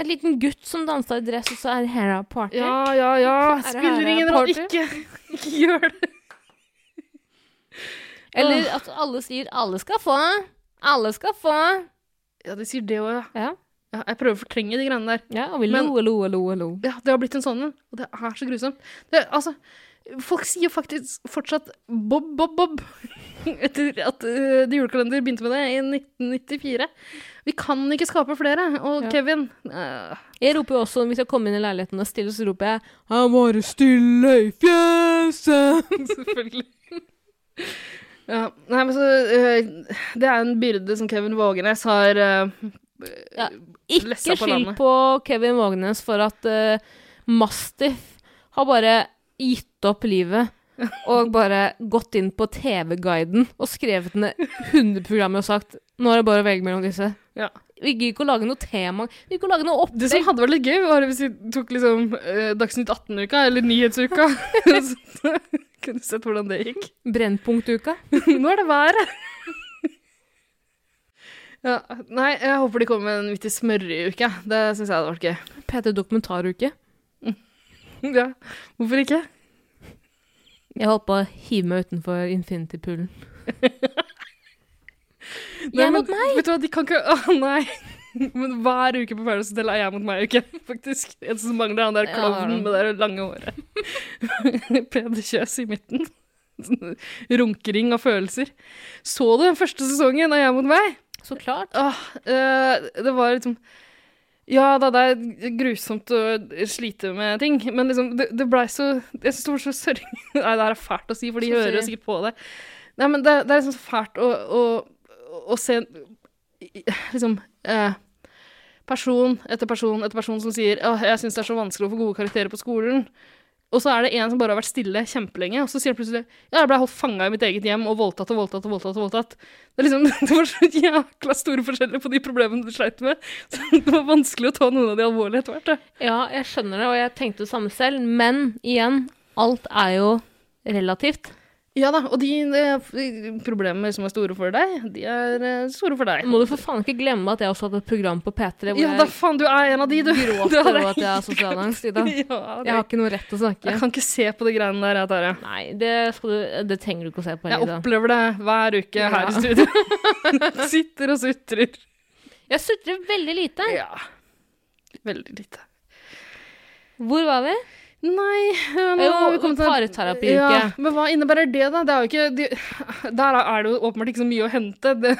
En liten gutt som dansa i dress, og så er det her er party? Ja, ja, ja. Er det Spiller ingen rolle. party? Ikke, ikke gjør det. Eller at alle sier 'alle skal få'. Alle skal få. Ja, de sier det òg, ja. Ja. Jeg prøver å fortrenge de greiene der. ja og vi lo og lo lo lo. Ja, det har blitt en sånn en, og det er så grusomt. Det, altså, folk sier faktisk fortsatt Bob, Bob, Bob. Etter at uh, The Julekalender begynte med det i 1994. Vi kan ikke skape flere. Og Ja. Kevin uh, Jeg roper jo også, hvis jeg kommer inn i leiligheten og stille, så roper jeg 'Han var stille i fjeset'. Selvfølgelig. Ja, nei, men så uh, Det er en byrde som Kevin Vågenes har uh, Ja, Ikke Lessa på skyld på Kevin Vågenes for at uh, Mastiff har bare gitt opp livet og bare gått inn på TV-guiden og skrevet ned 100 programmer og sagt nå er det bare å velge mellom disse. Ja. Vi gidder ikke å lage noe tema. Vi gidder ikke å lage noe Det som hadde vært litt gøy, var hvis vi tok liksom eh, Dagsnytt 18-uka, eller Nyhetsuka. Kunne sett hvordan det gikk. Brennpunktuka. Nå er det været. Ja, nei, jeg håper de kommer med en vittig smørreuke. Det syns jeg hadde vært gøy. P3 Dokumentaruke. Ja, hvorfor ikke? Jeg holdt på å hive meg utenfor Infinity-poolen. Nei, Jeg mot meg! Vet du hva, de kan ikke Å, nei. Men hver uke på Paradise Hotel er jeg mot meg-uke, faktisk. En som mangler han der klovnen med det lange håret. Peder Kjøs i midten. Sånn Runkering av følelser. Så du den første sesongen av Jeg mot meg? Så klart. Åh, eh, det var liksom Ja da, det er grusomt å slite med ting, men liksom, det, det blei så Jeg syns det var så sørgelig Nei, det her er fælt å si, for de hører sikkert på det. Nei, men det, det er liksom så fælt å, å, å se liksom eh, Person etter person etter person som sier at jeg syns det er så vanskelig å få gode karakterer på skolen. Og så er det en som bare har vært stille kjempelenge, og så sier han plutselig ja, jeg ble holdt fanga i mitt eget hjem og voldtatt og voldtatt og voldtatt. og voldtatt. Det, liksom, det var så jækla store forskjeller på de problemene du sleit med. Så det var vanskelig å ta noen av de alvorlige etter hvert. Ja, jeg skjønner det, og jeg tenkte det samme selv. Men igjen, alt er jo relativt. Ja da, og de, de problemer som er store for deg, de er eh, store for deg. Må du for faen ikke glemme at jeg også hadde et program på P3 hvor Ja da, faen, du er en av de, du. gråter er over at jeg har sosial angst, Ida. Ja, Jeg har ikke noe rett til å snakke. jeg kan ikke se på de greiene der, jeg, Tare. Nei, det, du, det trenger du ikke å se på, Jeg Ida. opplever det hver uke her i studio. Sitter og sutrer. Jeg sutrer veldig lite. Ja. Veldig lite. Hvor var vi? Nei nå Jo, vi kommet til- paraterapiuke. Ja, men hva innebærer det, da? Det er jo ikke de, Der er det jo åpenbart ikke så mye å hente. Det,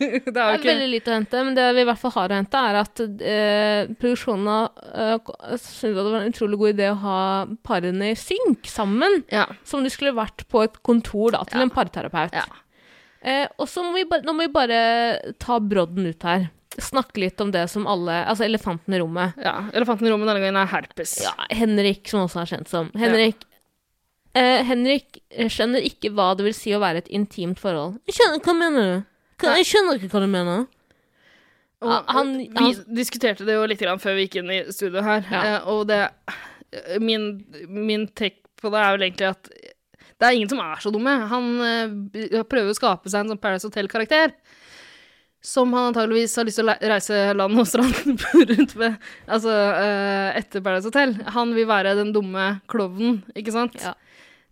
det er Det er ikke veldig lite å hente, men det vi i hvert fall har å hente, er at eh, produksjonen uh, syntes det var en utrolig god idé å ha parene i synk sammen. Ja. Som de skulle vært på et kontor da, til en parterapeut. Ja. Eh, og så må vi bare, nå må vi bare ta brodden ut her. Snakke litt om det som alle Altså elefanten i rommet. ja. Elefanten i rommet denne gangen er herpes. Ja, Henrik, som også er kjent som. Henrik eh, Henrik skjønner ikke hva det vil si å være et intimt forhold. Jeg skjønner, hva mener du? Jeg skjønner ikke hva du mener. Og, Ah, han- vi diskuterte det jo litt grann før vi gikk inn i studio her, Ja. eh, og det Min, min take på det er vel egentlig at det er ingen som er så dumme. Han eh, prøver å skape seg en sånn Paris Hotel-karakter. Som han antageligvis har lyst til å reise land og strand rundt med altså, uh, etter Paradise Hotel. Han vil være den dumme klovnen, ikke sant? Ja.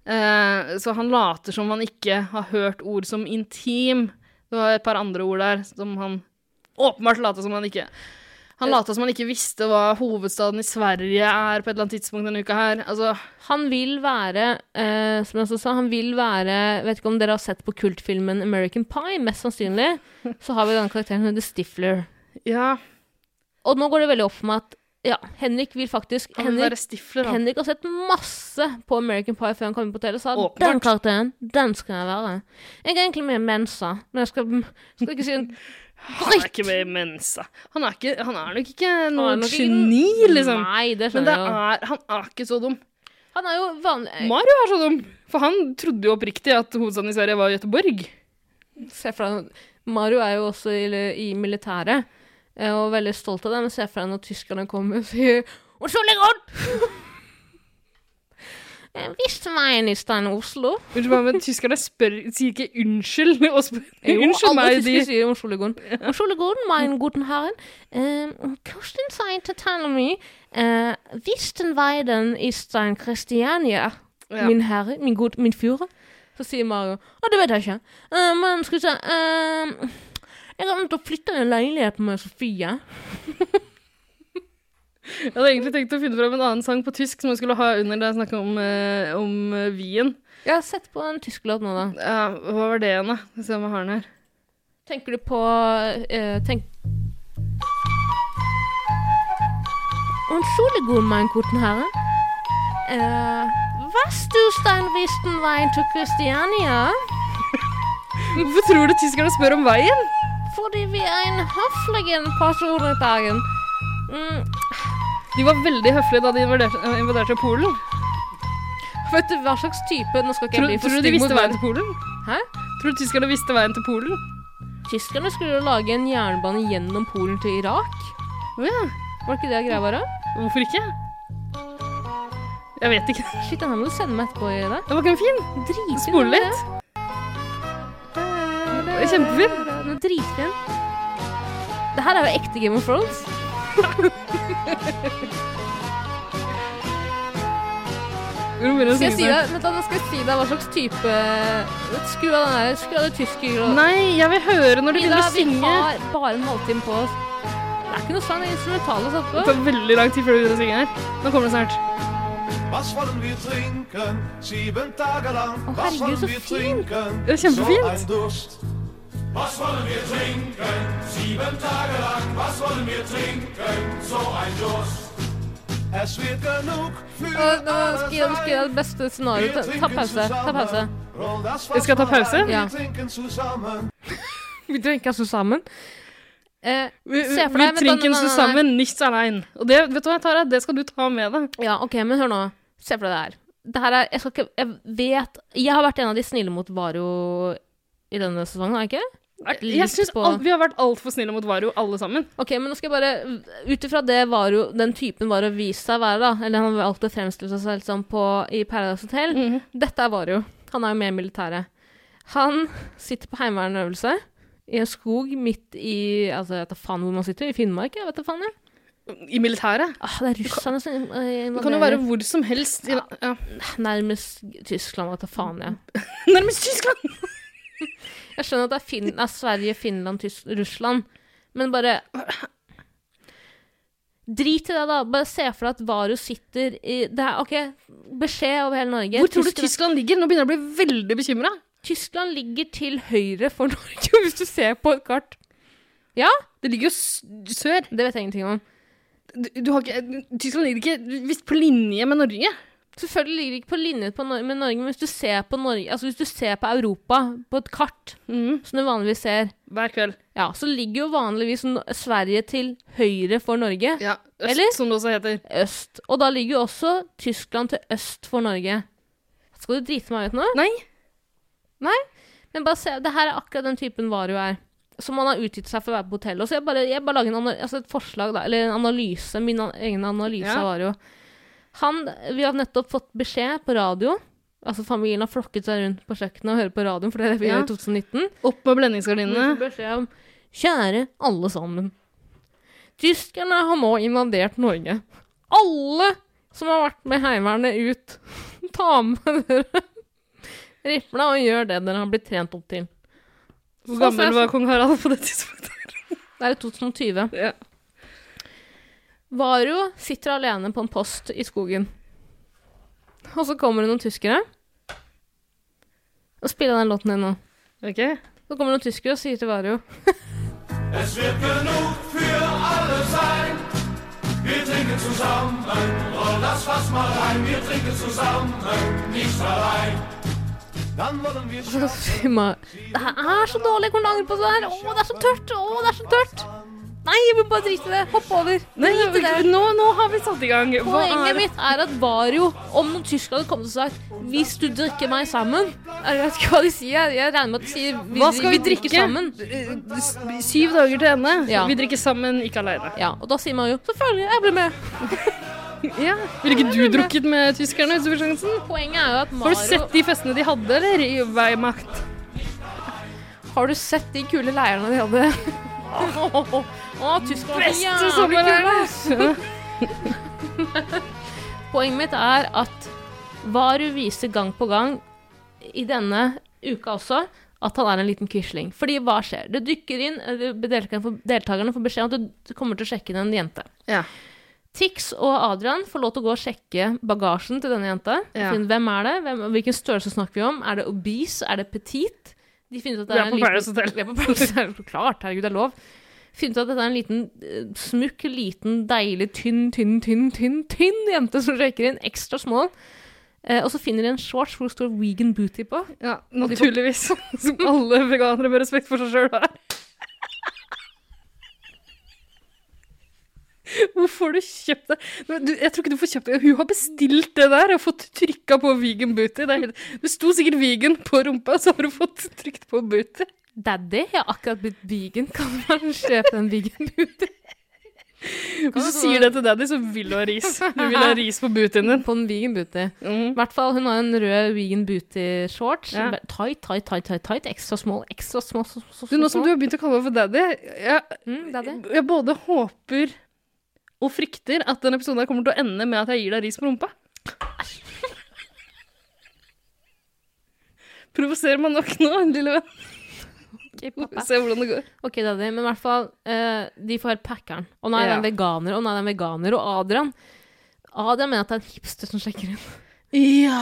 Uh, så han later som han ikke har hørt ord som intim. Det var et par andre ord der som han åpenbart later som han ikke Han lata som han ikke visste hva hovedstaden i Sverige er på et eller annet tidspunkt denne uka her. Altså, Han vil være, eh, som jeg også sa, han vil være Vet ikke om dere har sett på kultfilmen American Pie, mest sannsynlig. Så har vi denne karakteren som heter Stifler. ja, Og nå går det veldig opp for meg at ja, Henrik vil faktisk han vil Henrik, være stifler, da. Henrik har sett masse på American Pie før han kom inn på TV og sa Åpenbart. den karakteren, den skal jeg være. Jeg er egentlig med Mensa, men jeg skal, skal ikke si en Han er ikke med i Mensa. Han er, ikke, han er nok ikke Han noe nok geni, liksom. Nei, det Men det er, han er ikke så dum. Han er jo vanlig Mario er så dum. For han trodde jo oppriktig at hovedstaden i Sverige var Göteborg. Se for deg Mario er jo også i, i militæret, eh, og veldig stolt av det, men se for deg når tyskerne kommer og sier Unnskyld, godt! Visst veien i Stein Oslo? Unnskyld meg, tyskerne spør, sier ikke unnskyld. Spør, Jo, unnskyld meg, de sier Entschuldigung. Entschuldigung, mein guten Herren. Um, Kirsten Seite tell «Hvis uh, Wisten veien i ein Christiania, Ja. min herre, min, god, min Führer. Så sier Mario Å, det vet jeg ikke. Uh, men skal vi se uh, Jeg har nødt til å flytte en leilighet med Sofie. Jeg hadde egentlig tenkt å finne fram en annen sang på tysk som jeg skulle ha under da jeg snakket om, eh, om eh, Wien. Har sett på en tysk låt nå, da. Ja, hva var det igjen, da? Skal vi se om jeg har den her. Tenker du på eh, tenk... Entschuldigung, mein guten Herren. Eh, was du stein Wisten Wein til Christiania? Hvorfor tror du tyskerne spør om veien? Fordi vi er en høflig person i dagen. Mm, De var veldig høflige da de invaderte, eh, invaderte Polen. vet du hva slags type Nå skal ikke jeg bli for tror du de stygg mot visste veien til Polen? Hæ? Tror du tyskerne visste veien til Polen? Tyskerne skulle jo lage en jernbane gjennom Polen til Irak. Å ja. Var det ikke det greia var? da? Hvorfor ikke? Jeg vet ikke. Shit, den her må du sende meg etterpå det. Den var ikke den fin? Dritfin. Spole den litt. der. er kjempefin. Den er dritfin. Det her er jo ekte Game of Thrones. Skal jeg si deg, vent da, nå skal jeg si deg hva slags type Skru av den der, skru av det tyske snart? Nei, jeg vil høre når du begynner å synge. vi har bare en halvtime på oss. Det er ikke noe sang, instrumentale satt Det tar veldig lang tid før du begynner å synge her. Nå kommer det snart. Was wollen wir trinken? Sieben Tage lang. Å, Was herregud, wollen så wir fint. trinken? Det er kjempefint. Was wollen wir trinken? Sieben Tage lang. Was wollen wir trinken? So ein Durst. Es wird genug für Nå, nå skal jeg ønske det beste scenarioet. Ta, ta pause. Ta pause. Vi Jeg skal ta pause? Ja. Vi drinker sammen. Eh, Vi, Se for vi deg, Vi drinker sammen, nichts allein. Og det, vet du hva, Tara, det skal du ta med deg. ja, OK, men hør nå. Se for deg det her. Det her er Jeg skal ikke Jeg vet Jeg har vært en av de snille mot Varo i denne sesongen, har jeg ikke? Jeg synes vi har vært altfor snille mot Varo, alle sammen. Ok, men nå skal jeg bare Ut ifra det Varo, den typen Varo viste seg å være, da, eller han har alltid fremstilt seg selv som på, i Paradise Hotel Mhm. Dette er Varo. Han er jo med i militæret. Han sitter på heimevernøvelse i en skog midt i Altså, jeg vet da faen hvor man sitter. I Finnmark? Jeg vet da faen, jeg. I militæret. Ah, det er russerne som invaderer. Det kan jo være hvor som helst. Ja. ja. Nærmest Tyskland, vet da faen, jeg. Nærmest Tyskland! Jeg skjønner at det er, fin er Sverige, Finland, Tysk, Russland, men bare Drit i det, da. Bare se for deg at Varu sitter i Det er OK, beskjed over hele Norge. Hvor tror du Tyskland- ligger? Nå begynner jeg å bli veldig bekymra. Tyskland ligger til høyre for Norge, hvis du ser på et kart. Ja? Det ligger jo sør. Det vet jeg ingenting om. Du, du har ikke, Tyskland ligger ikke visst på linje med Norge. Selvfølgelig ligger det ikke på linje på Nor med Norge, men hvis du ser på Norge Altså hvis du ser på Europa på et kart, mm. som du vanligvis ser, Hver kveld. ja, så ligger jo vanligvis Sverige til høyre for Norge. Ja, øst, Eller? som det også heter. øst. Og da ligger jo også Tyskland til øst for Norge. Skal du drite meg ut nå? Nei. Nei? Men bare se, det her er akkurat den typen varu er. Som man har utgitt seg for å være på hotell. Og så jeg bare, jeg bare lager en altså et forslag, da, eller en analyse, min egen analyse Ja. av Vario. Han, vi har nettopp fått beskjed på radio. Altså Familien har flokket seg rundt på kjøkkenet og hører på radioen, for det er det vi Ja. gjør i 2019. Opp med blendingsgardinene. om Kjære alle sammen. Tyskerne har nå invadert Norge. Alle som har vært med Heimevernet ut, ta med dere rifla og gjør det dere har blitt trent opp til. Hvor gammel var kong Harald på det tidspunktet? Det er i 2020. Ja. Varo sitter alene på en post i skogen. Og så kommer det noen tyskere. Og spiller den låten din nå. Ok. Så kommer det noen tyskere og sier til Varo Es wird genug für alle sein. Wir trinken zusammen. Roll das Fass mal rein. Wir trinken zusammen. Nicht allein. Dann wollen wir Så sier man Det er så dårlig, jeg kommer til å angre på det her. Å, det er så tørt! Å, det er så tørt! Nei, jeg vil bare drite i det. Hopp over. Nei, Drit i det. nå, nå har vi satt i gang. Hva Poenget er mitt er at Vario, om noen tyskere hadde kommet og sagt 'hvis du drikker meg sammen' Jeg vet ikke hva de sier. Jeg regner med at de sier 'vi, Hva skal vi drikke? sammen'. S- Syv dager til ende. Ja. Vi drikker sammen, ikke aleine. Ja, og da sier man jo 'selvfølgelig, jeg blir med'. Ja. Ville ikke du drukket med tyskerne får sjansen? Poenget er jo at Har Mario du sett de festene de hadde, eller? I Weimacht? Har du sett de kule leirene de hadde? Å, Tyskland er jævlig sommerleiren! Poenget mitt er at Varu viser gang på gang, i denne uka også, at han er en liten quisling. Fordi hva skjer? Det dykker inn, deltakerne får, beskjed om at du kommer til å sjekke inn en jente. Ja. Tix og Adrian får lov til å gå og sjekke bagasjen til denne jenta. Ja. Hvem er det? Hvem, hvilken størrelse snakker vi om? Er det obese? Er det petit? De finner ut at det er, er en liten- Hotel. Vi er på Paradise Hotel. Klart, herregud, det er lov. Finner ut at dette er en liten eh, smukk, liten, deilig, tynn, tynn, tynn, tynn, tynn jente som røyker inn. Ekstra small. Eh, og så finner de en shorts hvor det står vegan booty på. Ja, naturligvis. Som alle veganere med respekt for seg sjøl har. Hvorfor har du kjøpt det? Du, jeg tror ikke du får kjøpt det. Hun har bestilt det der og fått trykka på vegan booty. Det, helt, det sto sikkert vegan på rumpa, så har du fått trykt på booty. Daddy, har akkurat blitt vegan. Kan man kjøpe en vegan booty? Hvis du sier det til daddy, så vil du ha ris. Du vil ha ris på bootyen din. På en vegan booty. I Mhm. hvert fall, hun har en rød vegan booty-shorts. Ja. Tight, tight, tight, tight, tight. Ekstra small, ekstra small. Så, så, Du, nå som du har begynt å kalle meg for daddy, jeg, mm, er jeg både håper og frykter at denne episoden kommer til å ende med at jeg gir deg ris på rumpa. Provoserer meg nok nå, lille venn. Ok, pappa. Se hvordan det går. Ok, daddy, men i hvert fall, uh, de får packeren. Og nå er det en veganer, og nå er det en veganer, og Adrian Adrian mener at det er en hipster som sjekker inn. Ja.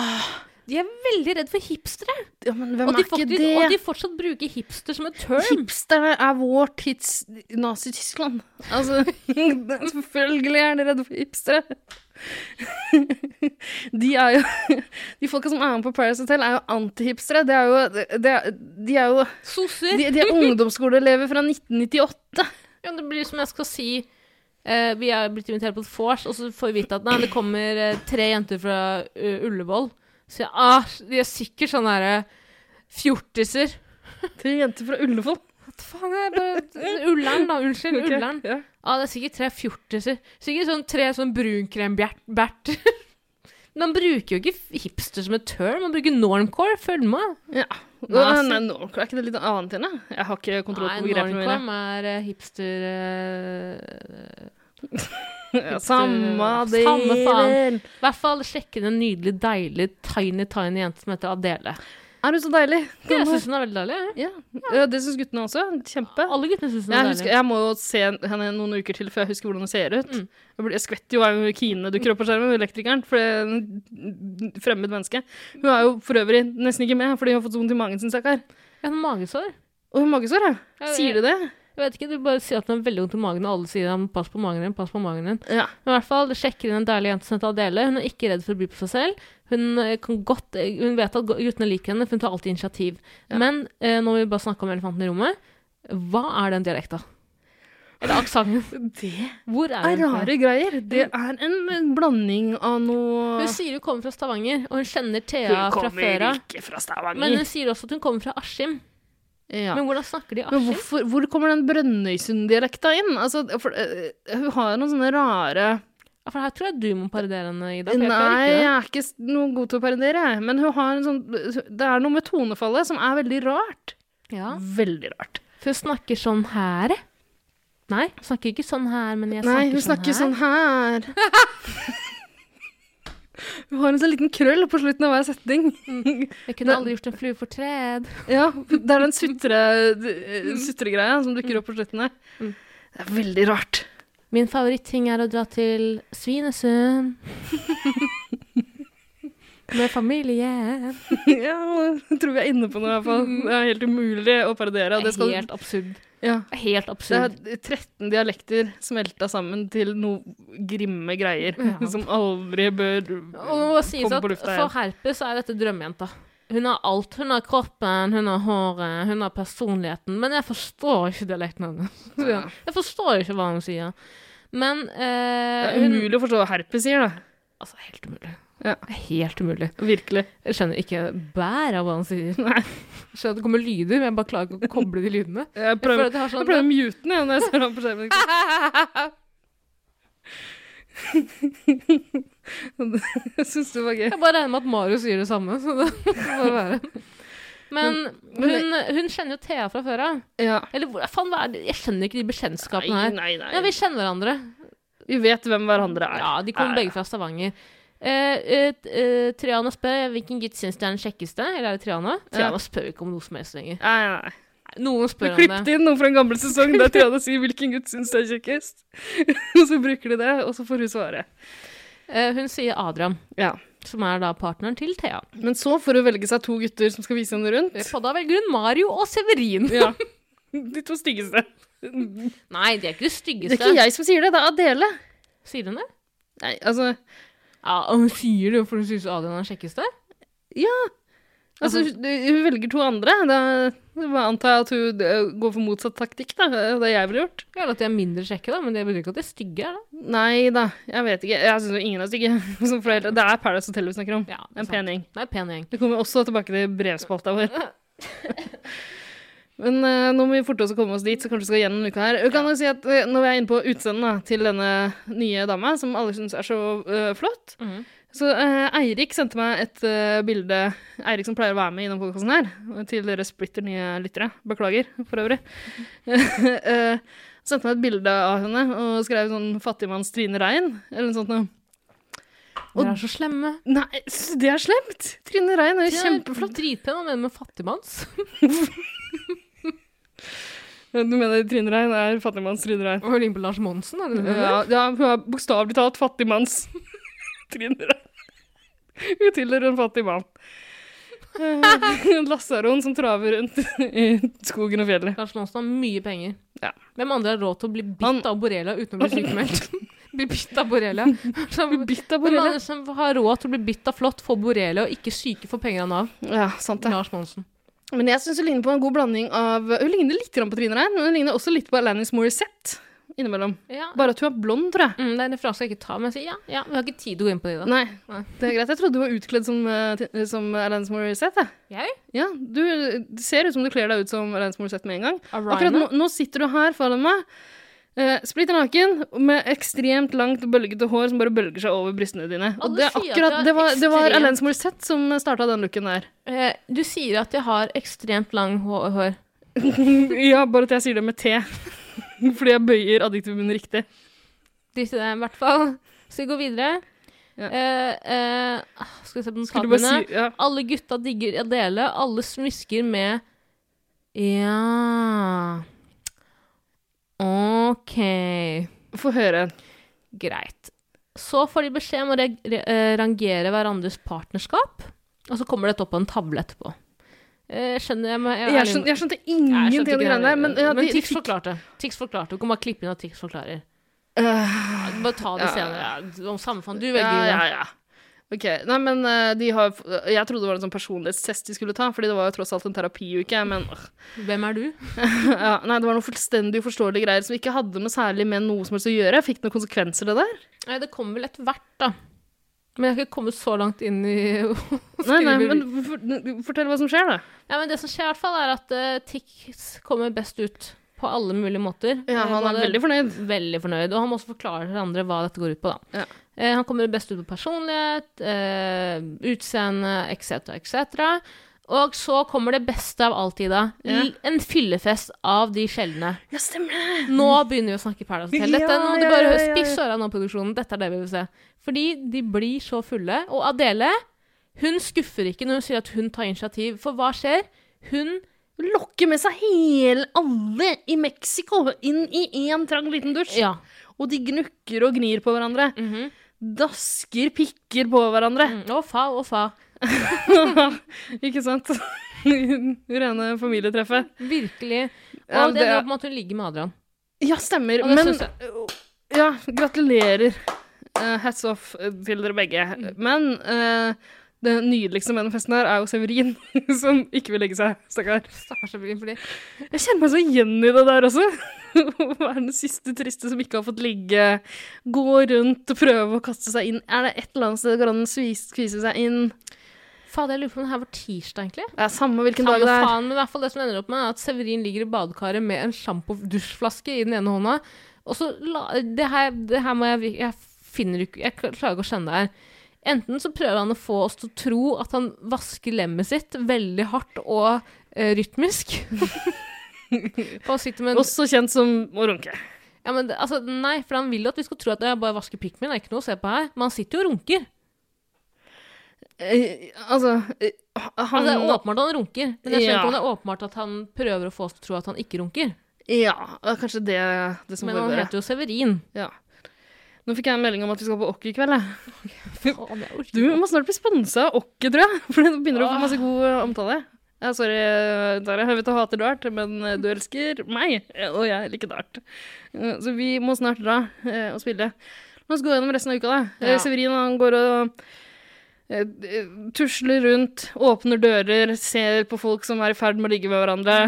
De er veldig redd for hipstere. ja, men hvem Og de, er ikke det? og de fortsatt bruker hipster som et term. Hipster er vår tids Nazi-Tyskland. Altså, selvfølgelig er de redde for hipstere. De er jo De folka som er med på Paradise Hotel, er jo antihipstere. De er jo det er, De er jo Sosser. De, de er ungdomsskoleelever fra 1998. Ja, det blir som jeg skal si eh, Vi er blitt invitert på et vors, og så får vi vite at nei, det kommer eh, tre jenter fra eh, Ullevål. Så jeg, ah, de er sikkert sånne derre fjortiser. Tre jenter fra Ullevål. Faen er bare Ullern, da. Unnskyld. Okay, Ullern. ja. Ah, det er sikkert tre fjortiser. Sikkert sånn tre sånn brunkrem-bert. Man bruker jo ikke hipster som et term, man bruker normcore. Følg med. Ja. Nei, Nei, normcore er ikke det litt annet igjen? Jeg har ikke kontroll på begrepene mine. normcore er eh, hipster eh, Ja, samme det. Samme faen. I hvert fall sjekke en nydelig, deilig, tiny, tiny jente som heter Adele. Er hun så deilig? Jeg syns hun er veldig deilig. Ja. ja, det syns guttene også. Kjempe. Alle guttene syns hun er Jeg, deilig. husker, jeg må jo se henne noen uker til før jeg husker hvordan hun ser ut. Mm. Jeg, blir, jeg skvetter jo hver gang Kine dukker opp på skjermen, elektrikeren, for det er en fremmed menneske. Hun er jo for øvrig nesten ikke med, fordi hun har fått vondt i magen sin, stakkar. Ja, magesår. Og hun magesår. Ja, Sier du det? Jeg vet ikke, Du bare sier at den har veldig vondt i magen, og alle sier at 'pass på magen din', pass på magen din. Ja. Men i hvert fall, sjekker inn en deilig jente som heter Adele. Hun er ikke redd for å by på seg selv. Hun, eh, kan godt, eh, hun vet at guttene liker henne, for hun tar alltid initiativ. Ja. Men eh, nå vil vi bare snakke om elefanten i rommet. Hva er den dialekta? Eller aksenten? Det Hvor er er rare greier. Det er en, blanding av noe Hun sier hun kommer fra Stavanger, og hun kjenner Thea fra før av. ikke fra Stavanger. Men hun sier også at hun kommer fra Askim. Ja. Men hvordan snakker de Askim? hvor kommer den Brønnøysund-dialekta inn? Altså, for, uh, hun har noen sånne rare Ja, for her tror jeg du må parodiere henne, Ida. Nei, jeg er ikke noe god til å parodiere. Men hun har en sånn Det er noe med tonefallet som er veldig rart. Ja. Veldig rart. For hun snakker sånn her. Nei, hun snakker ikke sånn her, men jeg snakker, Nei, snakker, hun snakker sånn sånn her. Hun har en sånn liten krøll på slutten av hver setning. Mm. Jeg kunne aldri gjort en flue for tred. Ja, det er den sutre, sutregreia som dukker opp på slutten der. Mm. Det er veldig rart. Min favoritting er å dra til Svinesund. Med familie. Ja, jeg tror vi er inne på noe i hvert fall. Det er helt umulig å parodiere. Det er helt absurd. Ja, Helt absurd. det er 13 dialekter smelta sammen til noe grimme greier Ja. som aldri bør det komme på lufta for herpes er dette drømmejenta. Hun har alt. Hun har kroppen, hun har håret, hun har personligheten. Men jeg forstår ikke dialekten hennes. Ja. Jeg forstår ikke hva hun sier. Men Det er er hun umulig å forstå hva herpes sier, da. Altså, helt umulig. Ja. Helt umulig. Virkelig. Jeg skjønner ikke bær av hva han sier. Nei. Jeg skjønner at det kommer lyder, men jeg bare klarer ikke å koble de lydene. Jeg prøver, jeg sånn, jeg prøver å mute den når jeg ser ham på skjermen. Jeg syns det var gøy. Jeg bare regner med at Mario sier det samme, så det får være. Men Men- hun, hun kjenner jo Thea fra før av. Ja. Eller faen, hva er det? Jeg skjønner ikke de bekjentskapene her. nei, nei. Ja, vi kjenner hverandre. Vi vet hvem hverandre er. Ja, de kommer begge fra Stavanger. Eh, eh, eh, Triana spør hvilken gutt syns du er den kjekkeste. Eller er det Triana? Triana spør ikke om noe som helst lenger. Nei, nei, nei. Noen spør om klippet inn noe fra en gammel sesong der Triana sier hvilken gutt syns det er kjekkest. og så bruker de det, og så får hun svare. Eh, hun sier Adrian, Ja. som er da partneren til Thea. Men så får hun velge seg to gutter som skal vise henne rundt. Og da velger hun Mario og Severin. Ja. De to styggeste. Nei, de er ikke det Det er ikke jeg som sier det, det er Adele. Sier hun det? Nei, altså Ja, hun sier det jo for hun syns Adrian er kjekkeste. Ja. Altså, hun hun velger to andre. Da antar jeg at hun eh, går for motsatt taktikk, da. Det jeg ville gjort. Ja, eller at de er mindre kjekke, da, men det betyr ikke at de er stygge. Da. Nei da, jeg vet ikke. Jeg syns ingen er stygge. Som Det er Paradise Hotel vi snakker om. Ja, En pen gjeng. Det. Det kommer også tilbake til brevspalta vår. Men uh, nå må vi forte oss å komme oss dit, så kanskje vi skal gjennom uka her. Jeg kan jo si at uh, Når vi er inne på utseendet til denne nye dama, som alle syns er så uh, flott Mhm. Så eh, Eirik sendte meg et eh, bilde Eirik som pleier å være med i denne podkasten her, til dere splitter nye lyttere. Beklager, for øvrig. uh, sendte meg et bilde av henne og skrev sånn 'Fattigmanns Trine Rein', eller noe sånt noe. Dere er så slemme. Nei, det er slemt! Trine Rein er jo kjempeflott. Dritpen, hva mener med fattigmanns? Du mener Trine Rein er fattigmanns Trine Rein? Hun ligner på Lars Monsen, er det det? Ja, ja, hun er bokstavelig talt fattigmanns Trine Rein. Hun tilhører en fattig mann. Eh, En lasaron som traver rundt i skogen og fjellet. Lars Monsen har mye penger. Ja. Hvem andre har råd til å bli bitt Han- av borrelia uten å bli sykemeldt? bli bitt av borrelia. Som- Bitt av Hvem andre som har råd til å bli bitt av flått, få borrelia og ikke syke for penger av Nav? Ja, sant det. Lars Monsen. Men jeg syns hun ligner på en god blanding av Hun ligner litt på Trine Rein, men hun ligner også litt på Alanis Morissette innimellom. Ja. Bare at hun er blond, tror jeg. Mm, det er en referanse jeg ikke tar, men jeg sier ja, ja, vi har ikke tid til å gå inn på det i dag. Nei, Nei. det er greit. Jeg trodde du var utkledd som, eh, som Alanis Morissette. jeg. Ja, du ser ut som du kler deg ut som Alanis Morissette med en gang. Arina? Akkurat nå, nå sitter du her foran meg, uh, splitter naken, med ekstremt langt, bølgete hår som bare bølger seg over brystene dine. Og det, er akkurat, det, var, det var Alanis Morissette som starta den looken der. Uh, du sier at jeg har ekstremt lang hår. ja, bare at jeg sier det med T. Fordi jeg bøyer adjektivet min riktig. Drit i det, i hvert fall. Skal vi gå videre? Ja. Uh, eh, skal vi se på notatene si ja. Alle gutta digger Adele. Alle smisker med Ja OK. Få høre. Greit. Så får de beskjed om å eh, rangere hverandres partnerskap, og så kommer dette opp på en tavle etterpå. Jeg skjønner jeg meg Jeg skjønte, jeg skjønte ingenting av de greiene der, men, ja, men de, Tix forklarte. Tix forklarte. Du kan bare klippe inn at Tix forklarer. Uh, Ja, Bare ta det senere. Ja, om samfunn. Du velger ja, ja, ja. Ok, nei, men eh, de har Jeg trodde det var en sånn personlighetstest de skulle ta, fordi det var jo tross alt en terapiuke, men øh, Hvem er du? ja, Nei, det var noen fullstendig uforståelige greier som ikke hadde noe særlig med noe som helst å gjøre. Fikk det noen konsekvenser, det der? Nei, det kommer vel etter hvert, da. Men jeg har ikke kommet så langt inn i Nei, nei, men for, fortell hva som skjer, da. Ja, men det som skjer i hvert fall, er at uh, Tix kommer best ut på alle mulige måter. Ja, Eh, han er veldig fornøyd. Veldig fornøyd. Og han må også forklare til andre hva dette går ut på, da. Ja. Eh, han kommer best ut på personlighet, eh, utseende, etc., etc. Og så kommer det beste av alt, Ida. Ja. En fyllefest av de sjeldne. Ja, stemmer det. Nå begynner vi å snakke Paradise Hotel. Dette, Ja, nå må du bare ja. Spiss øra nå, produksjonen. Dette er det vi vil se. Fordi de blir så fulle. Og Adele, hun skuffer ikke når hun sier at hun tar initiativ. For hva skjer? Hun Lokker med seg hele alle i Mexico inn i én trang liten dusj. Ja. Og de gnukker og gnir på hverandre. Mhm. Dasker pikker på hverandre. Mm, fa, å, fa. Ikke sant? Rene familietreffet. Virkelig. Og Ja, det, det er- på en måte hun ligger med Adrian. Ja, stemmer. Men. Ja, gratulerer. Uh, hats off til dere begge. Men eh, det nydeligste med den festen her er jo Severin, som ikke vil legge seg. Stakkar. Stakkars Evelyn, fordi Jeg kjenner meg så igjen i det der også. Å være den siste triste som ikke har fått ligge. Gå rundt og prøve å kaste seg inn. Er det et eller annet sted det går an å skvise seg inn? Fader, jeg lurer på om det her var tirsdag, egentlig. Er samme hvilken Samme dag det er. faen, men i hvert fall det som ender opp med, er at Severin ligger i badekaret med en sjampo-dusjflaske i den ene hånda. Og så la, det, her, det her må jeg Jeg finner ikke Jeg klarer ikke å skjønne det her. Enten så prøver han å få oss til å tro at han vasker lemmet sitt veldig hardt og uh, rytmisk. og en Også kjent som å runke. ja, men altså, Nei, for han vil jo at vi skal tro at jeg bare vasker pikken min. Det er ikke noe å se på her. Men han sitter jo og runker. Eh, altså eh, Han Altså, det er åpenbart at han runker, men jeg skjønner Ja. om det er åpenbart at han prøver å få oss til å tro at han ikke runker. Ja, kanskje det, det som Men han heter jo Severin. Ja. Nå fikk jeg en melding om at vi skal på Okke i kveld. jeg. Du må snart bli sponsa av Okke, tror jeg. For nå begynner du å få masse god eh, omtale. Ja, sorry, Tara. Jeg vet du hater dart, men eh, du elsker meg, eh, og jeg liker dart. Eh, Så vi må snart dra eh, og spille. La oss gå gjennom resten av uka, da. Eh, Ja. Severin han går og eh, eh, tusler rundt, åpner dører, ser på folk som er i ferd med å ligge med hverandre.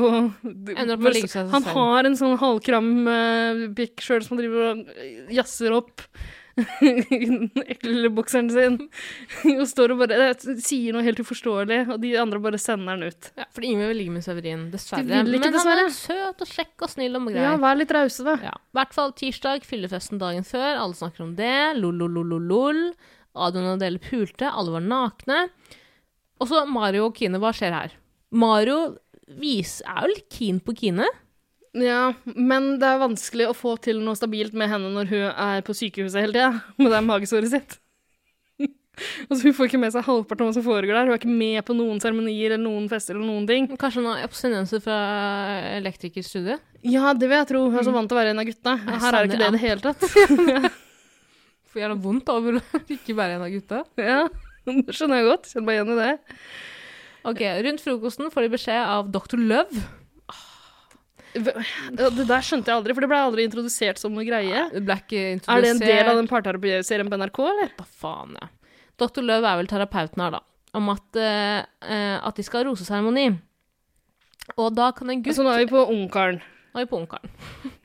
Og ligge han har en sånn halvkram uh, pikk sjøl som han driver og jazzer opp. den ekle lille bokseren sin og står og bare eh, sier noe helt uforståelig, og de andre bare sender den ut. Ja, For ingen vil ligge med Severin, dessverre. De Men han dessverre. er søt og kjekk og snill og grei. Ja, vær litt rause, da. Ja. I hvert fall tirsdag, fyllefesten dagen før. Alle snakker om det. Lol-lol-lol-lol. Adrian og Adele pulte. Alle var nakne. Og så Mario og Kine. Hva skjer her? Mario vis, er jo litt keen på Kine. Ja, men det er vanskelig å få til noe stabilt med henne når hun er på sykehuset hele tida med det magesåret sitt. altså, hun får ikke med seg halvparten av hva som foregår der. Hun er ikke med på noen seremonier eller noen fester eller noen ting. Kanskje noen abstinenser fra elektrikerstudiet? Ja, det vil jeg tro. Hun er så vant til å være en av gutta. Her er det ikke det i det hele tatt. For gjerne vondt over å ikke være en av gutta. ja, det skjønner jeg godt. Kjenner meg igjen i det. Ok, Rundt frokosten får de beskjed av dr. Love. Det der skjønte jeg aldri, for det ble aldri introdusert som noe greie. Det ble ikke introdusert. Er det en del av den parterapiserien på NRK, eller? Da faen, ja. Dr. Løv er vel terapeuten her, da. Om at, eh, at de skal ha roseseremoni. Og da kan en gutt Så nå er vi på Ungkaren. Nå er vi på ungkaren.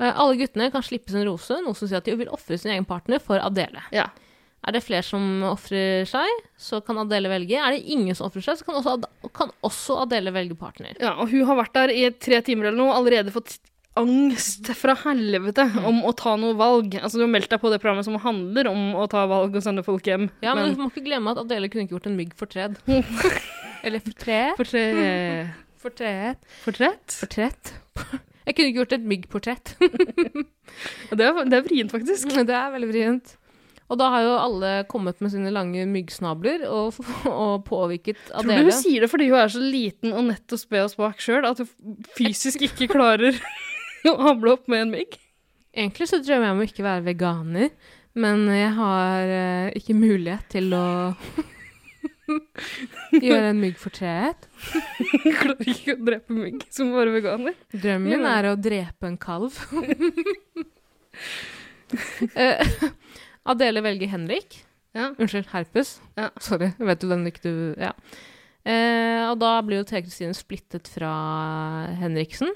Eh, Alle guttene kan slippe sin rose, noe som sier at de vil ofre sin egen partner for Adele. Ja. Er det flere som ofrer seg, så kan Adele velge. Er det ingen som ofrer seg, så kan også, Ad- kan også Adele velge partner. ja, og hun har vært der i tre timer eller noe, allerede fått angst fra helvete om å ta noe valg. Altså, du har meldt deg på det programmet som handler om å ta valg og sende folk hjem. Ja, men, du må ikke glemme at Adele kunne ikke gjort en mygg fortred. Eller fortred? for Fortred. Fortred. Portrett? Jeg kunne ikke gjort et myggportrett. Det det er vrient, faktisk. Det er veldig vrient. Og da har jo alle kommet med sine lange myggsnabler og, og påvirket Tror du hun sier det fordi hun er så liten og nett og sped og spak sjøl, at hun fysisk ikke klarer å hamle opp med en mygg? Egentlig så drømmer jeg om å ikke være veganer, men jeg har eh, ikke mulighet til å gjøre en mygg fortreet? Klarer ikke å drepe mygg som bare veganer. Drømmen min er å drepe en kalv. uh, Adele velger Henrik. Ja. Unnskyld, herpes. Ja. Sorry, vet du den ikke du Ja. Uh, og da blir jo Thea Kristine splittet fra Henriksen.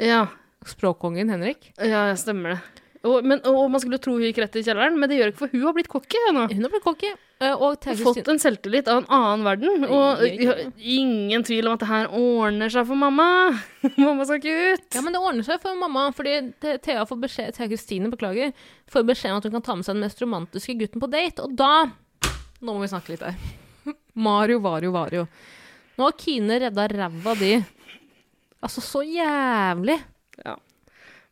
Ja, Språkkongen Henrik. ja stemmer det. Og, men, og man skulle tro hun gikk rett i kjelleren, men det gjør ikke, for hun har blitt cocky. Hun har blitt cocky. eh, og fått en selvtillit av en annen verden. Og ja, ingen tvil om at det her ordner seg for mamma. mamma skal ikke ut. Ja, men det ordner seg for mamma, fordi Thea får beskjed, Thea Kristine beklager, får beskjed om at hun kan ta med seg den mest romantiske gutten på date, og da Nå må vi snakke litt her. Mario, Vario, Vario. Nå har Kine redda ræva di. Altså, så jævlig.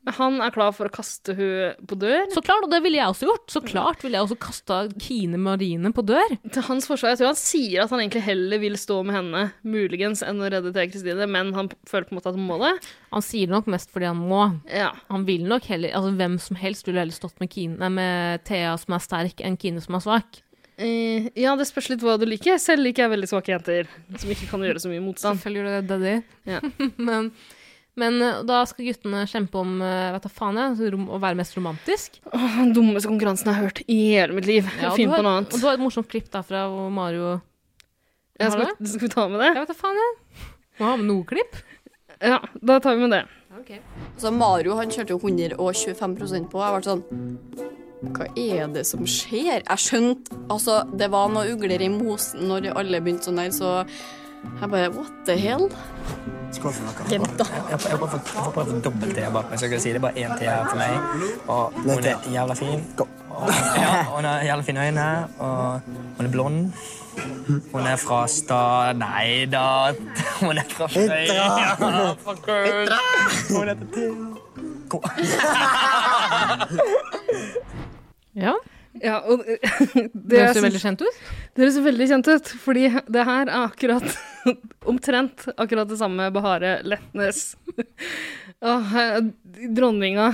Men han er klar for å kaste hun på dør. Så klart, og det ville jeg også gjort. Så klart ville jeg også kasta Kine Marine på dør. Til hans forsvar, jeg tror han sier at han egentlig heller vil stå med henne, muligens, enn å redde Thea Kristine, men han føler på en måte at han må det. Han sier det nok mest fordi han må. Ja. Han vil nok heller Altså, hvem som helst ville heller stått med, Kine, nei, med Thea som er sterk, enn Kine som er svak. Uh, ja, det spørs litt hva du liker. Selv liker jeg veldig svake jenter som ikke kan gjøre så mye motstand. Selvfølgelig gjør det det. Ja. men, men eh, da skal guttene kjempe om eh, vet du, faen jeg, å være mest romantisk. Åh, den dummeste konkurransen jeg har hørt i hele mitt liv. Ja, Finn på noe annet. Og du har et morsomt klipp derfra hvor Mario Ja, skal, du vi, skal vi ta med det? Jeg vet da faen, jeg. Må ha med noe klipp. Ja, da tar vi med det. Så Mario han kjørte jo 125% på. Jeg ble sånn Hva er det som skjer? Jeg skjønte Altså, det var noe ugler i mosen når alle begynte sånn der, så jeg bare What the hell? Skål for dere. Jeg, får prøve- jeg dobbelt te. jeg si det er bare én te her for meg. Og hun er jævla fin. Og, ja, hun har jævla fine øyne, og hun er blond. Hun er fra sta... Nei da. Hun er fra Frøya. Ja, fuckers. Hun heter Thea. Ja, Ja, og det, Det høres jo veldig kjent ut. Det høres veldig kjent ut, fordi det her er akkurat Omtrent akkurat det samme Bahare Letnes. Åh, eh, dronninga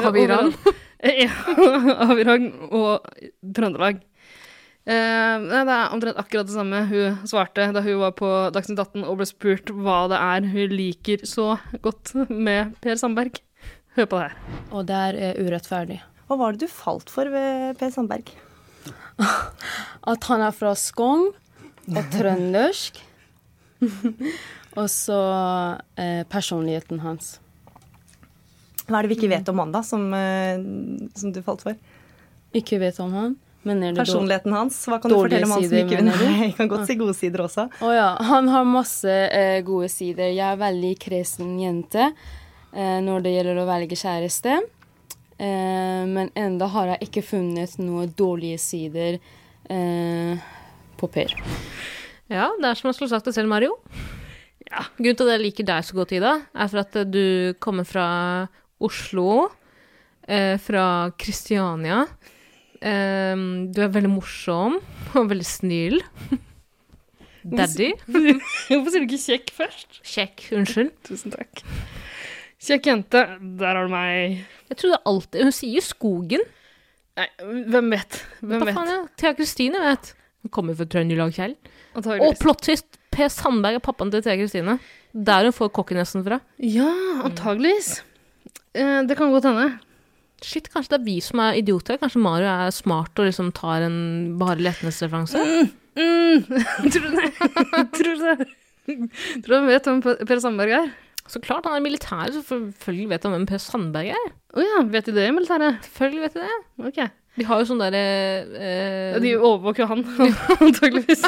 Av Iran. Ja, av Iran og Trøndelag. Eh, det er omtrent akkurat det samme hun svarte da hun var på Dagsnytt 18 og ble spurt hva det er hun liker så godt med Per Sandberg. Hør på det her. Og det er eh, urettferdig. Hva var det du falt for ved Per Sandberg? At han er fra Skogn og trøndersk. og så eh, personligheten hans. Hva er det vi ikke vet om han, da, som, eh, som du falt for? ikke vet om han. Men er det Personligheten hans, hva kan du fortelle om han som ikke vil? Jeg kan godt si gode sider også. Å ja. Han har masse eh, gode sider. Jeg er veldig kresen jente eh, når det gjelder å velge kjæreste. Eh, men enda har jeg ikke funnet noen dårlige sider eh, på Per. Ja, det er som jeg skulle sagt det selv, Mario. Grunnen til at jeg liker deg så godt, Ida, er for at du kommer fra Oslo, eh, fra Kristiania. Eh, du er veldig morsom og veldig snill. Daddy. Hvorfor sier du ikke kjekk først? Kjekk, unnskyld. Tusen takk. Kjekk jente, der har du meg. Jeg trodde alltid Hun sier Skogen. Nei, hvem vet? Hvem vet? faen, ja. Thea Kristine vet. Hun kommer fra Trøndelag, Kjell. Og plot twist, Per Sandberg er pappaen til Thea Kristine. Der hun får kokkenessen fra. Ja, antageligvis. Mm. det kan godt hende. Shit, kanskje det er vi som er idioter? Kanskje Mario er smart og liksom tar en Bare Letnes-referanse? Mm. Tror du det? Tror du det? Tror du han vet hvem Per Per Sandberg er? Så klart, han er militær, så selvfølgelig vet han hvem Per Sandberg er. Å ja, vet de det i militæret? Selvfølgelig vet de det. Ok. De har jo sånn derre eh, de overvåker jo han, antageligvis.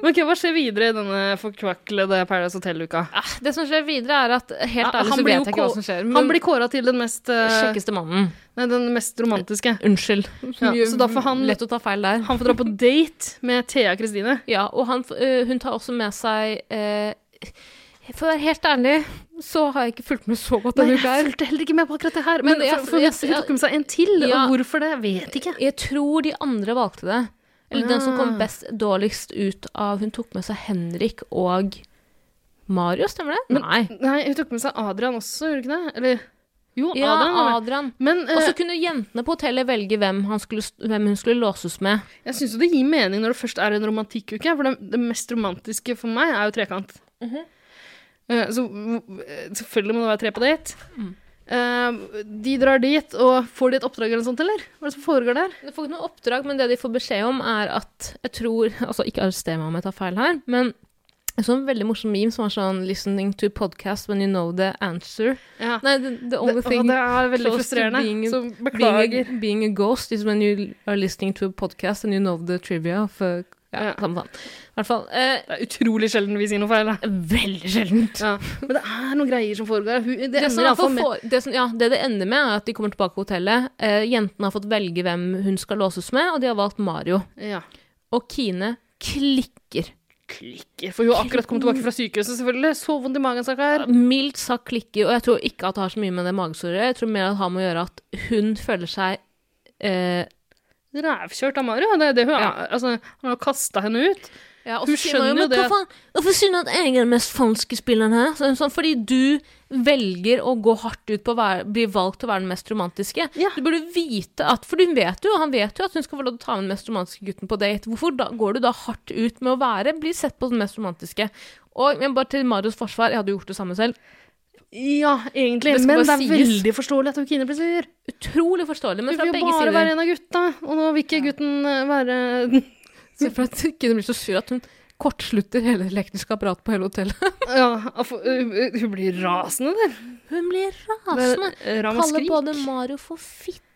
Men okay, hva skjer videre i denne forkvaklede Paradise Hotel-uka? ah, Det som skjer videre, er at helt Ja, ærlig så vet jeg ikke hva som skjer. Han blir kåra til den mest eh, kjekkeste mannen. Nei, den mest romantiske. Unnskyld. Ja, så da får han- Lett å ta feil der. Han får dra på date med Thea Kristine. Ja, og han, øh, hun tar også med seg eh, For å være helt ærlig, så har jeg ikke fulgt med så godt Nei, denne jeg uka jeg fulgte heller ikke med på akkurat det her. Men, Men jeg- for, jeg- hun tok med seg en til, Ja. og hvorfor det, vet ikke. Jeg tror de andre valgte det. Eller den som kom Ah. best dårligst ut av Hun tok med seg Henrik og Mario, stemmer det? Men- Nei. Nei, hun tok med seg Adrian også, gjorde hun ikke det? Eller Jo, Ja, Adrian. Adrian. Men Og så eh, kunne jentene på hotellet velge hvem, han skulle, hvem hun skulle låses med. jeg syns jo det gir mening når det først er en romantikkuke, for det, det mest romantiske for meg er jo trekant. Mhm. Eh, så eh, selvfølgelig må det være tre på date. Mm. Uh, de drar dit, og får de et oppdrag eller noe sånt, eller? Hva er det som foregår der? De får ikke noe oppdrag, men det de får beskjed om, er at Jeg tror Altså, ikke arrester meg om jeg tar feil her, men en sånn veldig morsom meme som var sånn 'Listening to podcast when you know the answer'. Ja. Nei, the, the only Det, thing det er veldig frustrerende. being- så being a, being a ghost is when you are listening to a podcast and you know the trivia of uh, ja, samme faen. Hvert fall eh, Det er utrolig sjelden vi sier noe feil. Da. Veldig sjeldent. Ja. Men det er noen greier som foregår. Det, Det, ender som fall med det, som, ja, det det ender med, er at de kommer tilbake på hotellet. Eh, jentene har fått velge hvem hun skal låses med, og de har valgt Mario. ja. Og Kine klikker. klikker. For hun har akkurat kommet tilbake fra sykehuset, selvfølgelig. Så vondt i magen, stakkar. Mildt sagt klikker, og jeg tror ikke at det har så mye med det gjøre. Jeg tror mer at det har med å gjøre at hun føler seg eh, Rævkjørt av Mario. Det er det hun er. Ja. Altså, han har kasta henne ut. ja, Hun skjønner jo, det Hvorfor synes at jeg er den mest falske spilleren her? Så, sånn, fordi du velger å gå hardt ut på å være, bli valgt til å være den mest romantiske. Ja. Du burde vite at For du vet jo, han vet jo at hun skal få lov til å ta med den mest romantiske gutten på date. Hvorfor da, går du da hardt ut med å være, bli sett på som den mest romantiske? Og men bare til Marios forsvar, jeg hadde gjort det samme selv. Ja, egentlig. Det Men det er sies. veldig forståelig at hun Kine blir sur. Utrolig forståelig, men fra begge sider. Hun vil jo bare være en av gutta, og nå vil ikke gutten eh, være Se for at Kine blir så sur at hun kortslutter hele elektriske apparatet på hele hotellet. Ja, hun blir rasende, der. Hun blir rasende. Og Kaller både Mario for fitte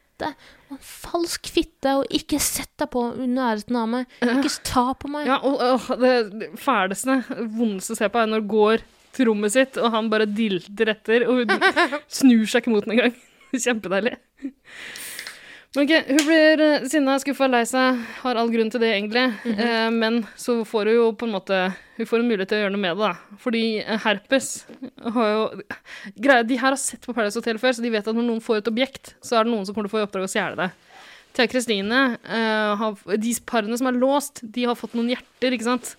og en falsk fitte, og ikke sett deg på i nærheten av meg. Ikke ta på meg. Ja, og, og det fæleste, vondeste å se på, er når går trommet sitt, og han bare dilter etter, og hun snur seg ikke mot den engang. Kjempedeilig. Men ok, Hun blir uh, sinna, skuffa, lei seg, har all grunn til det, egentlig. Eh, men så får hun jo på en måte Hun får en mulighet til å gjøre noe med det, da. Fordi eh, herpes har jo Greia, De her har sett på Paradise Hotel før, så de vet at når noen får et objekt, så er det noen som kommer til å få i oppdrag å stjele det. Thea Kristine eh, har De parene som er låst, de har fått noen hjerter, ikke sant?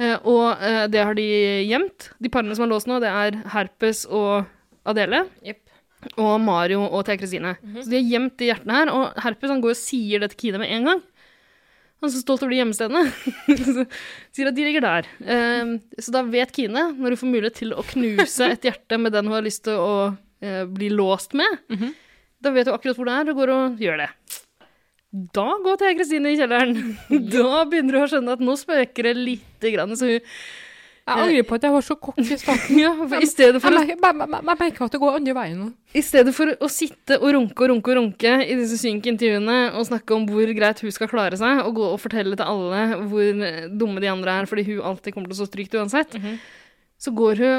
Eh, og eh, det har de gjemt. De parene som er låst nå, det er Herpes og Adele. Og Mario og Thea Kristine. Så de har gjemt de hjertene her. Og Herpes han går og sier det til Kine med en gang. Han er så stolt over de gjemmestedene. Sier at de ligger der. Eh, så da vet Kine, når hun får mulighet til å knuse et hjerte med den hun har lyst til å eh, bli låst med, da vet hun akkurat hvor det er, og går og gjør det. Da går Thea Kristine i kjelleren. Da begynner hun å skjønne at nå spøker det lite grann. Så hun Jeg angrer på at jeg var så kokk i starten. Ja, i stedet for, Jeg merker- at det går andre veien nå. I stedet for å sitte og runke og runke og runke i disse synke intervjuene og snakke om hvor greit hun skal klare seg, og gå og fortelle til alle hvor dumme de andre er fordi hun alltid kommer til å stå trygt uansett, så går hun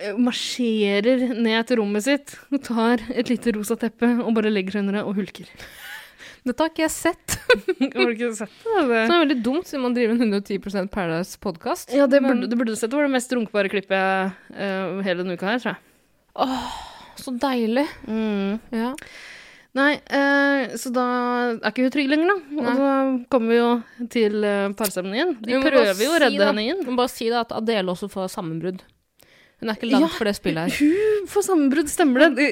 eh, marsjerer ned til rommet sitt og tar et lite rosa teppe og bare legger seg under det og hulker. Dette har ikke jeg sett. Har du ikke sett det? Så det er veldig dumt siden man driver en 110% Paradise-podkast. Ja, det burde, det burde du sett. Det var det mest runkbare klippet uh, hele denne uka her, tror jeg. Så deilig. Mm. Ja. Nei, uh, så da er ikke hun trygg lenger, da. Og så kommer vi jo til uh, parseremonien. De prøver jo å redde si henne inn. Men bare si da at Adele også får sammenbrudd. Hun er ikke langt Ja, for det spillet her. Hun får sammenbrudd, stemmer det?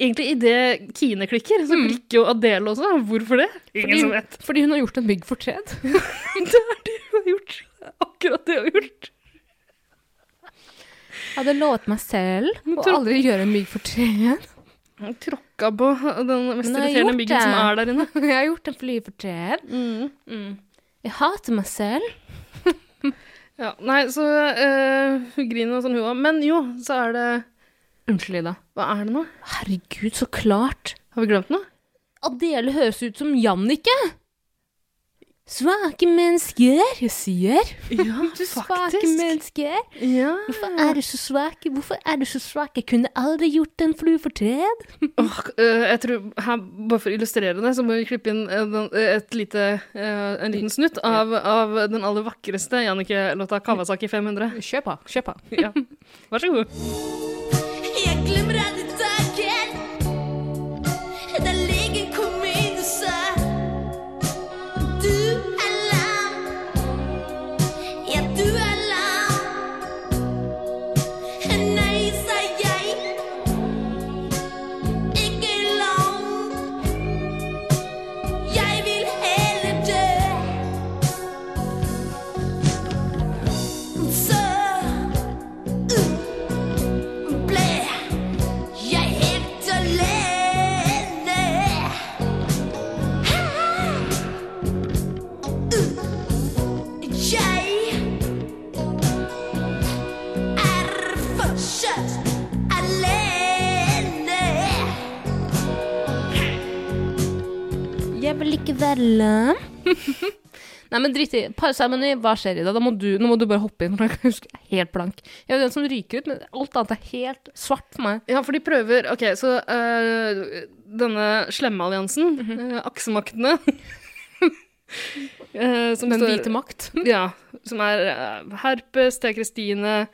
Egentlig i- idet Kine klikker, så klikker jo Adele også. Hvorfor det? Ingen Fordi, som vet. fordi hun har gjort en mygg fortred. Det er det hun har gjort. Akkurat det hun har gjort. Jeg hadde lovet meg selv å aldri gjøre en mygg fortred. Tråkka på den mest irriterende myggen som er der inne. Jeg har gjort en flyfortred. Mm. Mm. Jeg hater meg selv. Ja, nei, så eh, hun griner og sånn, hun òg. Men jo, så er det Unnskyld, Ida. Hva er det nå? Herregud, så klart. Har vi glemt noe? Adele høres ut som Jannicke. Svake mennesker, jeg sier. Ja, Du svake mennesker. Ja. Hvorfor er du så svak? Hvorfor er du så svak? Jeg kunne aldri gjort en flue fortred. tred. eh, jeg tror, her, Bare for å illustrere det, så må vi klippe inn et lite, en liten snutt av, av den aller vakreste Jannicke-låta 'Kawasaki 500'. Kjøp av. Kjøp av. Ja. Vær så god. Jeg glemmer Være lam. Nei, men drit i. Parseremoni, hva skjer i dag? Da må du, nå må du bare hoppe inn. Jeg jeg er helt blank. Jeg er den som ryker ut, men alt annet er helt svart for meg. Ja, for de prøver Ok, så uh, denne slemme alliansen, eh, aksemaktene uh, som Den står- hvite makt. Ja. Som er Herpes, Thea Kristine,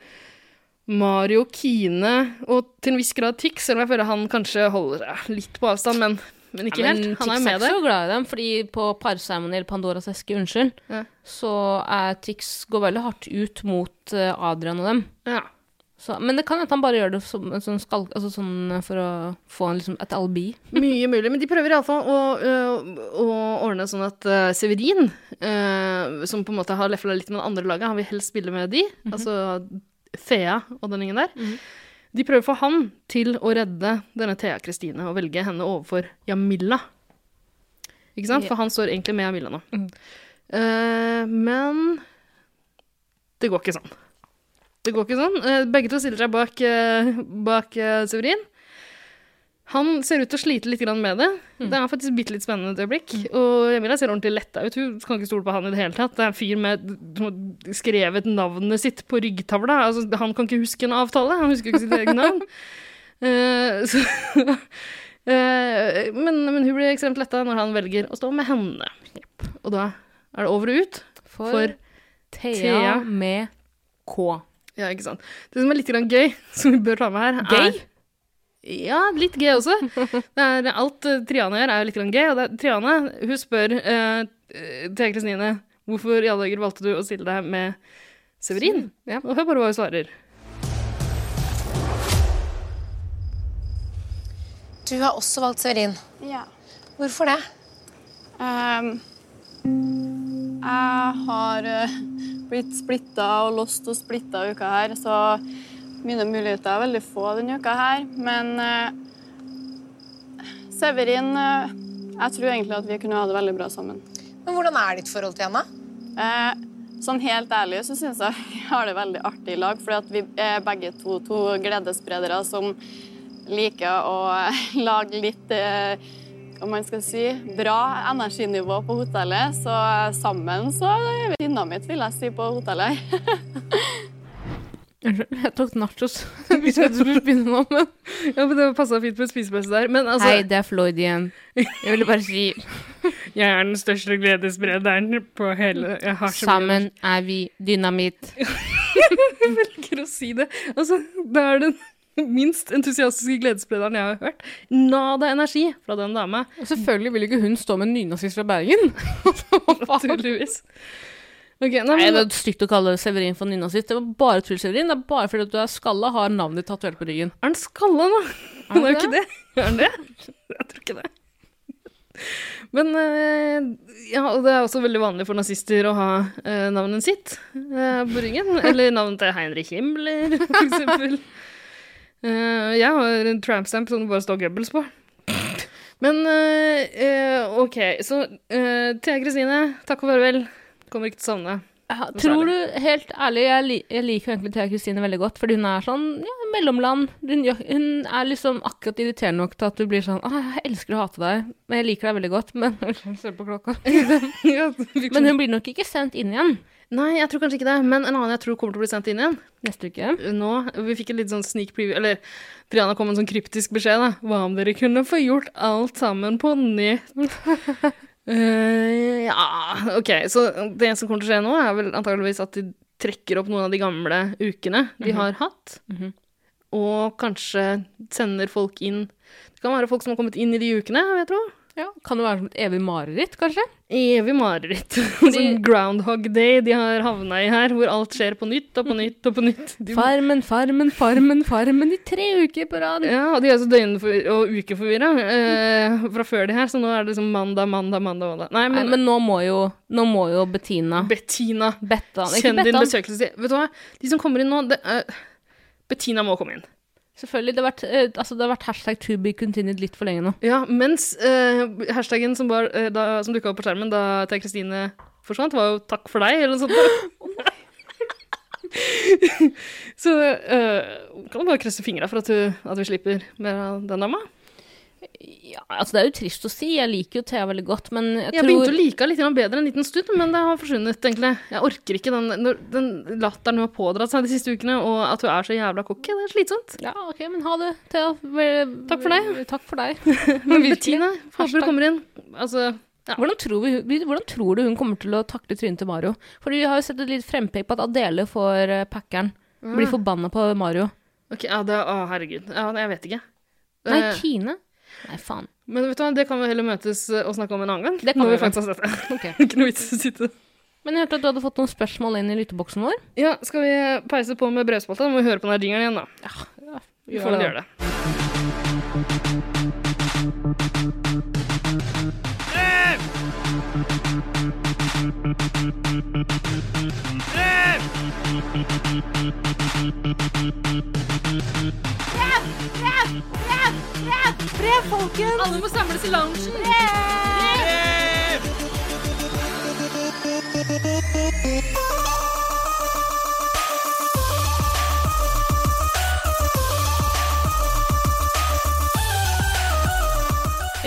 Mario, Kine og til en viss grad Tix, selv om jeg føler han kanskje holder seg litt på avstand, men, men ikke Ja, helt. Han er Tix jo med ikke der. så glad i dem, fordi på parseremonien eller Pandoras eske, unnskyld, Ja. så er Tix går veldig hardt ut mot eh, Adrian og dem. Ja. Så, men det kan hende han bare gjør det som, sånn skal, altså sånn for å få en, liksom, et alibi. Mye mulig. Men de prøver iallfall å, å, å ordne sånn at uh, Severin, uh, som på en måte har lefla litt med det andre laget, han vil helst spille med de, altså Thea og den gjengen der. De prøver å få han til å redde denne Thea Kristine og velge henne overfor Jamila. Ikke sant? For han står egentlig med Jamila nå. Eh, men det går ikke sånn. Det går ikke sånn. Uh, begge to stiller seg bak, uh, bak Severin. Han ser ut til å slite litt med det. Det er faktisk bitte litt spennende et øyeblikk. Og Jamila ser ordentlig letta ut. Hun kan ikke stole på han i det hele tatt. Det er en fyr med skrevet navnet sitt på ryggtavla. Altså, han kan ikke huske en avtale. Han husker ikke sitt eget navn. Uh, så, uh, men, men hun blir ekstremt letta når han velger å stå med henne. Yep. Og da er det over og ut For, for Thea, Thea. med K. Ja, ikke sant. Det som er litt grann gøy, som vi bør ta med her, Gøy? Ja, litt gøy også. Det er, alt uh, Triana gjør, er jo litt grann gøy. Og det er, Triana hun spør uh, Thea Kristine hvorfor i alle dager valgte du å stille deg med Severin. Ja. Og hør bare hva hun svarer. Du har også valgt Severin. Ja. Hvorfor det? Um, jeg har eh, blitt splitta og lost og splitta uka her, så mine muligheter er veldig få denne uka her. Men uh, Severin uh, Jeg tror egentlig at vi kunne ha det veldig bra sammen. Men hvordan er ditt forhold til henne? Uh, sånn helt ærlig så syns jeg vi har det veldig artig i lag, fordi vi er begge to, to gledesspredere som liker å lage litt eh, hva man skal si, bra energinivå på hotellet. Så sammen så er vi dynamitt, vil jeg si, på hotellet. Unnskyld, jeg tok nachos. Hvis jeg skulle begynne nå, men Ja, men Det passa fint på et spisepause der. Men altså, Hei, det er Floyd igjen. Jeg ville bare si jeg er den største gledessprederen på hele jeg har så sammen er vi dynamitt. Jeg velger å si det. Altså, det er den minst entusiastiske gledessprederen jeg har hørt. Nada energi fra den dama. Selvfølgelig vil ikke hun stå med en nynazist fra Bergen. Naturligvis. Ok, nei, Nei, det er stygt å kalle Severin for nynazist. Det var bare tull, Severin. Det er bare fordi du er skalla har navnet ditt tatovert på ryggen. Er han skalla nå? Han er jo ikke det. Er han det? Jeg tror ikke det. Men eh, ja, det er også veldig vanlig for nazister å ha eh, navnet sitt eh, på ryggen. Eller navnet til Heinrich Himmler, for eksempel. Eh, jeg har en trampstamp som det bare står Goebbels på. Men OK, så Thea Kristine, takk og farvel. Kommer ikke til å savne. Ja, tror du, helt ærlig, jeg, li jeg liker egentlig Thea Kristine veldig godt, fordi hun er sånn ja, mellomland. Hun, hun er liksom akkurat irriterende nok til at du blir sånn Å, jeg elsker å hate deg, men jeg liker deg veldig godt, men Se på klokka. Men hun blir nok ikke sendt inn igjen Nei, jeg tror kanskje ikke det. Men en annen jeg tror kommer til å bli sendt inn igjen. neste uke. Nå, Vi fikk en litt sånn sneak preview Eller Triana kom med en sånn kryptisk beskjed. da Hva om dere kunne få gjort alt sammen på nytt? Eh, ja, OK. Så det som kommer til å skje nå, er vel antageligvis at de trekker opp noen av de gamle ukene de har hatt. Mhm. Og kanskje sender folk inn Det kan være folk som har kommet inn i de ukene, vil jeg tro. Ja, kan det være som et evig mareritt, kanskje? Evig mareritt. sånn Groundhog Day de har havna i her, hvor alt skjer på nytt og på nytt og på nytt. De, Farmen, farmen, farmen, farmen i tre uker på rad. ja, og de er så døgn- og ukeforvirra eh, fra før de her, så nå er det liksom mandag, mandag, mandag. mandag. Nei, Nei, men, men nå må jo, nå må jo Bettina Bettina, Bettan, kjenn din besøkelsestid. Vet du hva, de som kommer inn nå det uh, Bettina må komme inn. Selvfølgelig. Det har vært, eh, altså, det har vært hashtag to be continued litt for lenge nå. Ja, mens eh, hashtaggen som, var, eh, da, som dukka opp på skjermen da Thea Kristine forsvant, var jo 'takk for deg', eller noe sånt. Så uh, kan du bare krysse fingra for at, du, at vi slipper mer av den dama. Ja, altså Det er jo trist å si. Jeg liker jo Thea veldig godt, men jeg, Jeg begynte å like henne litt bedre en liten stund, men det har forsvunnet, egentlig. Jeg orker ikke den, den latteren hun har pådratt seg de siste ukene, og at hun er så jævla cocky. Det er slitsomt. Ja, ok, men ha det, Thea. Takk for deg. Takk for deg. Men. Bettina, håper du kommer inn. Altså, ja. Hvordan tror, vi, hvordan tror du hun kommer til å takle trynet til Mario? For vi har jo sett et litt frempek på at Adele får uh, packeren. Blir forbanna på Mario. Ok, ja, det, å, herregud. Ja, jeg vet ikke. Nei, Eh, Kine? Nei, faen. Men vet du hva, det kan vi heller møtes eh, og snakke om en annen gang. Det kan når vi vi faktisk har sett det. Okay. ikke noe vits i å sitte Men jeg hørte at du hadde fått noen spørsmål inn i lytteboksen vår. Ja, skal vi peise på med brevspalta? Da må vi høre på den her jingeren igjen, da. Ja, Vi får vel gjøre det. Alle må samles i loungen.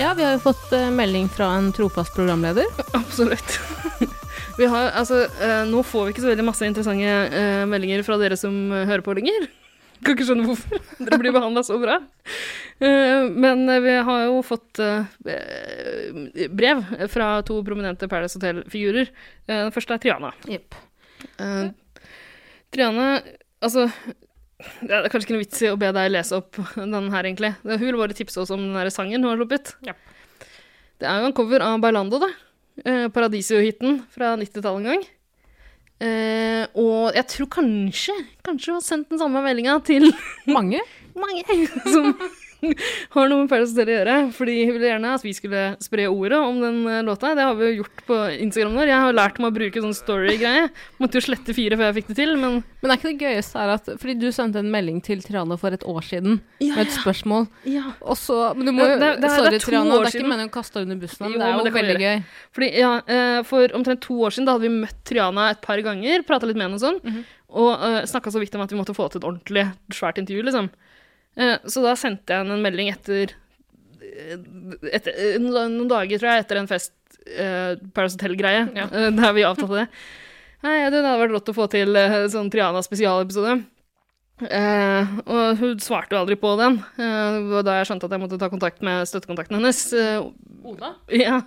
Ja, vi har jo fått eh, melding fra en trofast programleder. Absolutt. Vi har, altså, eh, nå får vi ikke så veldig masse interessante eh, meldinger fra dere som eh, hører på lenger. Kan ikke skjønne hvorfor. Dere blir behandla så bra. Eh, men eh, vi har jo fått eh, brev fra to prominente Paradise Hotel-figurer. Den første er Triana. Eh, Triana, altså det er kanskje ikke noe vits i å be deg lese opp den her, egentlig. Hun ville bare tipse oss om den der sangen hun har sluppet. Det er jo en cover av Bailando, da. Eh, Paradisio-hiten fra 90-tallet en gang. Eh, og jeg tror kanskje Kanskje hun har sendt den samme meldinga til Mange? mange som har noe med Paradise Hotel å gjøre. Fordi hun ville gjerne at vi skulle spre ordet om den eh, låta. Det har vi jo gjort på Instagram vår. Jeg har lært meg å bruke sånn story-greie. Måtte jo slette fire før jeg fikk det til, men Men er ikke det gøyeste her at Fordi du sendte en melding til Triana for et år siden Ja, med et spørsmål. Ja. Og så Men du må jo er Sorry, Triana. Det er ikke meningen å kaste henne under bussen, men Jo, det er jo det veldig gøy. Fordi, ja, eh, For omtrent to år siden da hadde vi møtt Triana et par ganger, prata litt med henne og sånn, Mhm. og uh, snakka så vidt om at vi måtte få til et ordentlig svært intervju, liksom. Eh, så da sendte jeg henne en melding etter, eh, etter eh, noen dager, tror jeg, etter en fest, uh, Paris Hotel-greie, ja. der vi avtalte det. Nei, det hadde vært rått å få til sånn Triana spesialepisode. Eh, og hun svarte jo aldri på den. Eh, det var da jeg skjønte at jeg måtte ta kontakt med støttekontakten hennes. Eh, Oda? ja.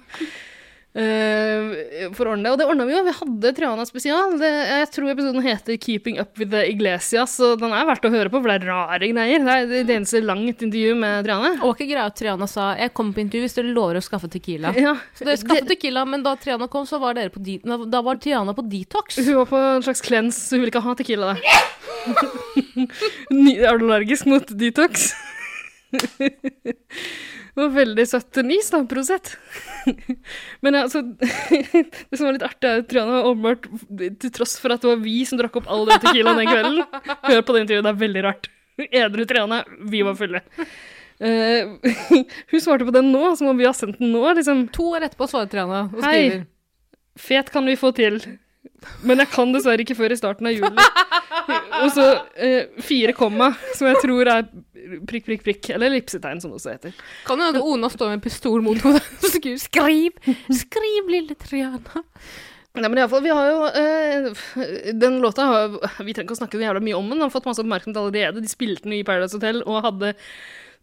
Eh, for å ordne det. Og det ordna vi jo. Vi hadde Triana spesial. Det, jeg tror episoden heter 'Keeping Up With The Iglesias', så den er verdt å høre på, for det er rare greier. Det er det eneste langt intervju med Triana. Og ikke greia at Triana sa 'jeg kommer på intervju hvis dere lover å skaffe Tequila'. Ja. Så dere skaffet Tequila, men da Triana kom, så var dere på de da- var Triana på detox. Hun var på en slags cleanse, så hun ville ikke ha tequila. da. Er du allergisk mot detox? Det var veldig søtt nis, da, Prosett. Men altså Det som var litt artig, er at Triana var åpenbart, til tross for at det var vi som drakk opp all den tequilaen den kvelden Hør på det intervjuet, det er veldig rart. Edru Triana, vi var fulle. Uh, hun svarte på den nå, som om vi har sendt den nå. liksom. To år etterpå svarer Triana og skriver. Hei, fet kan vi få til, men jeg kan dessverre ikke før i starten av juli. Og så eh, fire komma, som jeg tror er prikk, prikk, prikk, eller ellipsetegn, som det også heter. Kan hende Ona står med en pistol mot hodet og skriver 'skriv', skriv, lille Triana. Nei, men i alle fall, vi har jo eh, Den låta har Vi trenger ikke å snakke så jævla mye om den. Den har fått masse oppmerksomhet allerede. De spilte den i Paradise Hotel og hadde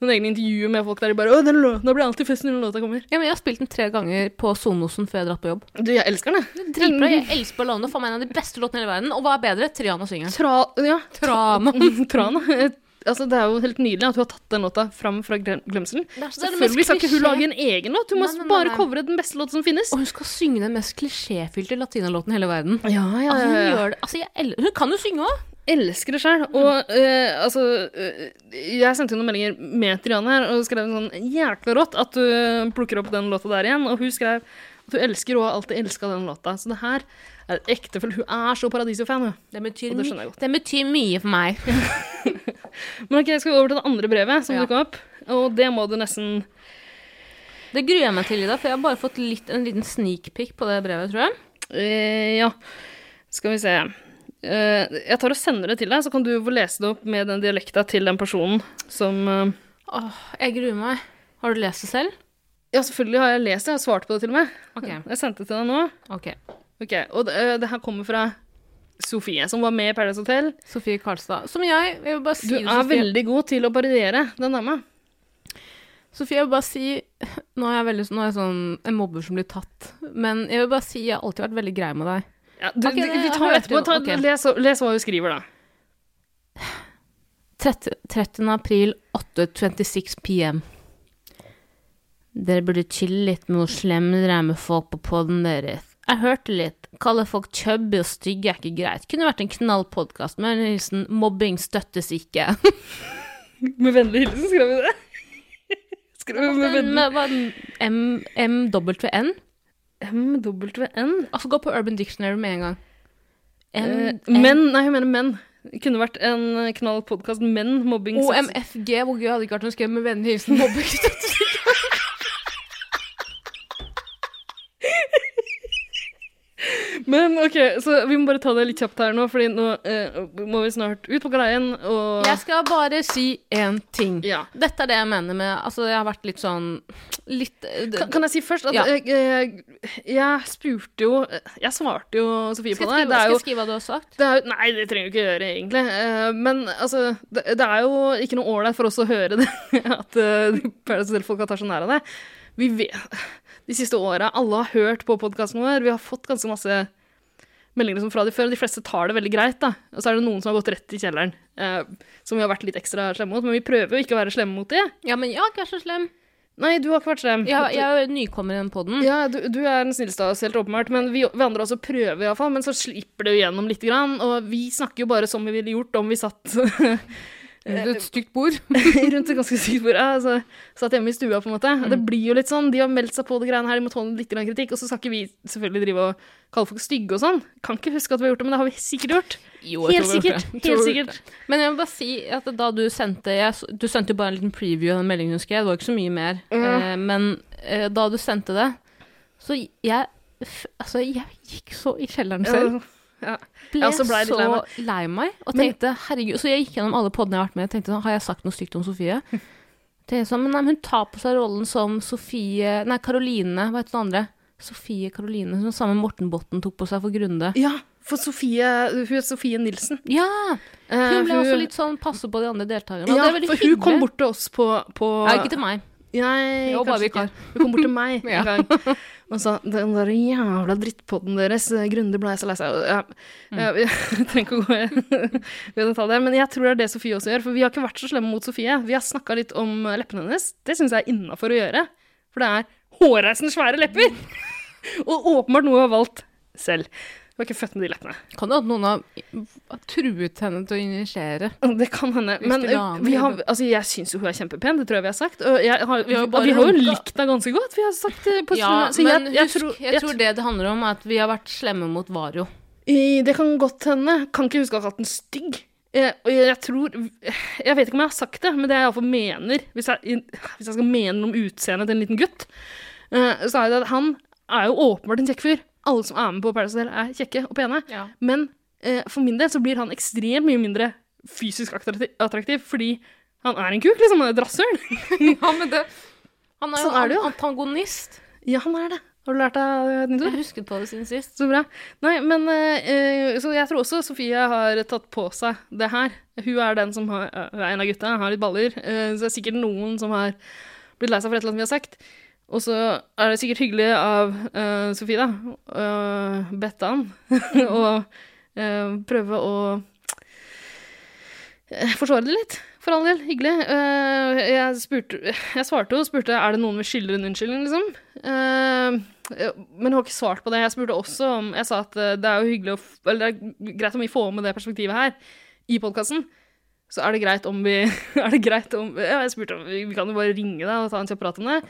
noen egne intervjuer med folk der de bare 'Å, den låta, blir alltid fest når den låta kommer'. Ja, men jeg har spilt den tre ganger på Sonosen før jeg dratt på jobb. Du, jeg elsker den, jeg. Dritbra. Jeg elsker Ballone. Faen meg en av de beste låtene i hele verden. Og hva er bedre? Triana synger. Tra... Ja. Trana. Trana. Altså, det er jo helt nydelig at hun har tatt den låta fram fra glemselen. Selvfølgelig skal ikke hun lage en egen låt, hun må Nei, nei, nei, bare covre den beste låten som finnes. Og hun skal synge den mest klisjéfylte latinalåten i hele verden. Ja, ja, Altså, hun, ja, ja. gjør det. Altså, jeg hun kan jo synge òg! Elsker det sjøl. Og uh, altså uh, Jeg sendte jo noen meldinger med Triane her og skrev sånn jækla rått at du eh, plukker opp den låta der igjen. Og hun skrev at hun elsker og har alltid elska den låta. Så det her er ektefølt Hun er så Paradiso-fan, hun. Det betyr, Og det jeg godt. det betyr mye for meg. Men ok, skal vi over til det andre brevet som Ja. dukka opp? Og det må du nesten Det gruer jeg meg til, Ida, for jeg har bare fått litt, en liten sneak peek på det brevet, tror jeg. Uh, Ja, skal vi se. Eh, jeg tar og sender det til deg, så kan du få lese det opp med den dialekta til den personen som eh, Åh, jeg gruer meg. Har du lest det selv? Ja, selvfølgelig har jeg lest det. Jeg har svart på det til og med. Okay. Jeg sendte det til deg nå. Ok. okay. Og det, eh, det her kommer fra Sofie, som var med i Paradise Hotel. Sofie Karlstad. Som jeg, jeg vil bare si Du det, er veldig god til å parodiere den dama. Sofie, jeg vil bare si Nå er jeg, veldig, nå er jeg sånn en mobber som blir tatt. Men jeg vil bare si jeg har alltid vært veldig grei med deg. Ja, du, okay, det- vi tar etterpå. Ta, okay. les, les hva hun skriver, da. 30, 13. april 8.26 PM. Dere burde chille litt med hvor slemme dere er med folk på podden deres. Jeg hørte litt. Kalle folk chubby og stygge er ikke greit. Kunne vært en knall podkast, men hilsen mobbing støttes ikke. Med vennlig hilsen, skrev vi det? skrev vi med vennlig MWN? MWN? Altså, gå på Urban Dictionary med en gang. N uh, menn Nei, hun mener menn. Det kunne vært en eh, knall podkast, Menn, mobbing OMFG, hvor gøy hadde ikke vært å skrive med vennlig hilsen mobbing støttes ikke. Men ok, så vi må bare ta det litt kjapt her nå, Fordi nå eh, må vi snart ut på greien og Jeg skal bare si én ting. Ja. Dette er det jeg mener med Altså, jeg har vært litt sånn Litt Kan, kan jeg si først at Ja. jeg, jeg, jeg spurte jo Jeg svarte jo Sofie Skal på det. skrive, det skal jeg skrive hva du har sagt? det er, nei, det trenger du ikke gjøre, egentlig. Eh, men altså, det, det er jo ikke noe ålreit for oss å høre det, at uh, Paradise Hotel-folka tar så nær av det. Vi vet, De siste åra, alle har hørt på podkasten vår. Vi har fått ganske masse meldinger som fra de før, og de fleste tar det veldig greit. da. Og så er det noen som har gått rett i kjelleren, eh, som vi har vært litt ekstra slemme mot. Men vi prøver jo ikke å være slemme mot det. Ja, men jeg har ikke vært så slem. Nei, du har ikke vært slem. Jeg, jeg er nykommer i den poden. Ja, du, du er den snilleste av oss, helt åpenbart. Men vi, vi andre også prøver iallfall. Men så slipper det jo gjennom lite grann. Og vi snakker jo bare som vi ville gjort om vi satt Et stygt bord. rundt et ganske stygt bord. Ja, altså, satt hjemme i stua, på en måte. Mm. Det blir jo litt sånn, De har meldt seg på det greiene her, de må tåle litt kritikk. Og så skal ikke vi selvfølgelig drive og kalle folk stygge og sånn. Kan ikke huske at vi har gjort det, men det har vi sikkert gjort. Jo, Helt sikkert. Helt sikkert. Men jeg må bare si at da du sendte jeg, Du sendte jo bare en liten preview av den meldingen du skrev, det var ikke så mye mer. Mm. Eh, men eh, da du sendte det, så jeg Altså, jeg gikk så i kjelleren selv. Ja. Ble Ja, så ble jeg litt lei så meg. lei meg og Men- tenkte herregud Så jeg gikk gjennom alle podene jeg har vært med i og tenkte sånn, har jeg sagt noe stygt om Sofie? Sånn, men nei, hun tar på seg rollen som Sofie Nei, Karoline, hva heter den andre? Sofie Karoline, som samme Morten Botten tok på seg for Grunde. Ja, for Sofie, hun er Sofie Nilsen. Ja! Eh, Hun ble også litt sånn passe på de andre deltakerne. Ja, for hun kom bort til oss på, på Ja, ikke til meg. Jeg, Jeg var bare kanskje ikke. Hun kom bort til meg en gang og sa 'den der jævla drittpodden deres, eh, Grunde ble så lei seg'. Ja, Mm. vi trenger ikke å gå i detalj, men jeg tror det er det Sofie også gjør. For vi har ikke vært så slemme mot Sofie. Vi har snakka litt om leppene hennes. Det syns jeg er innafor å gjøre. For det er hårreisende svære lepper! Og åpenbart noe hun har valgt selv. Er ikke født med de leppene. Kan det at noen har truet henne til å injisere? Det kan hende. Men eh, har, altså, jeg syns jo hun er kjempepen, det tror jeg vi har sagt. Og jeg har, Vi har vi, har jo likt henne ganske godt. Vi har sagt det på Ja, så men jeg, jeg, tror, jeg tror det det handler om, er at vi har vært slemme mot Vario. I- Det kan godt hende. Kan ikke huske å ha kalt den stygg. Jeg, jeg, jeg tror Jeg vet ikke om jeg har sagt det, men det jeg iallfall mener hvis jeg, hvis jeg skal mene noe om utseendet til en liten gutt, eh, så er det at han er jo åpenbart en kjekk fyr. Alle som er med på Paradise Hotel, er kjekke og pene. Men eh, for min del så blir han ekstremt mye mindre fysisk attraktiv, attraktiv fordi han er en kuk, liksom. Han er et rasshøl. ja, men det Han er jo Sånn er det antagonist. Ja, han er det. Har du lært deg et nytt ord? Jeg husket på det siden sist. Så bra. Nei, men eh, Så jeg tror også Sofie har tatt på seg det her. Hun er den som har, er en av gutta, har litt baller. eh, så det er sikkert noen som har blitt lei seg for et eller annet vi har sagt. Og så er det sikkert hyggelig av uh, Sofie, da, uh, han, å uh, prøve å eh, forsvare det litt. For all del. Hyggelig. Uh, jeg, spurte, jeg svarte jo og spurte er det noen vi skylder en unnskyldning, liksom. Eh, men hun har ikke svart på det. Jeg spurte også om Jeg sa at eh, det er jo hyggelig å Eller det er greit om vi får med det perspektivet her i podkasten. Så er det greit om vi Er det greit om Ja, jeg spurte om vi kan jo bare ringe deg og ta en kjapp prat om det.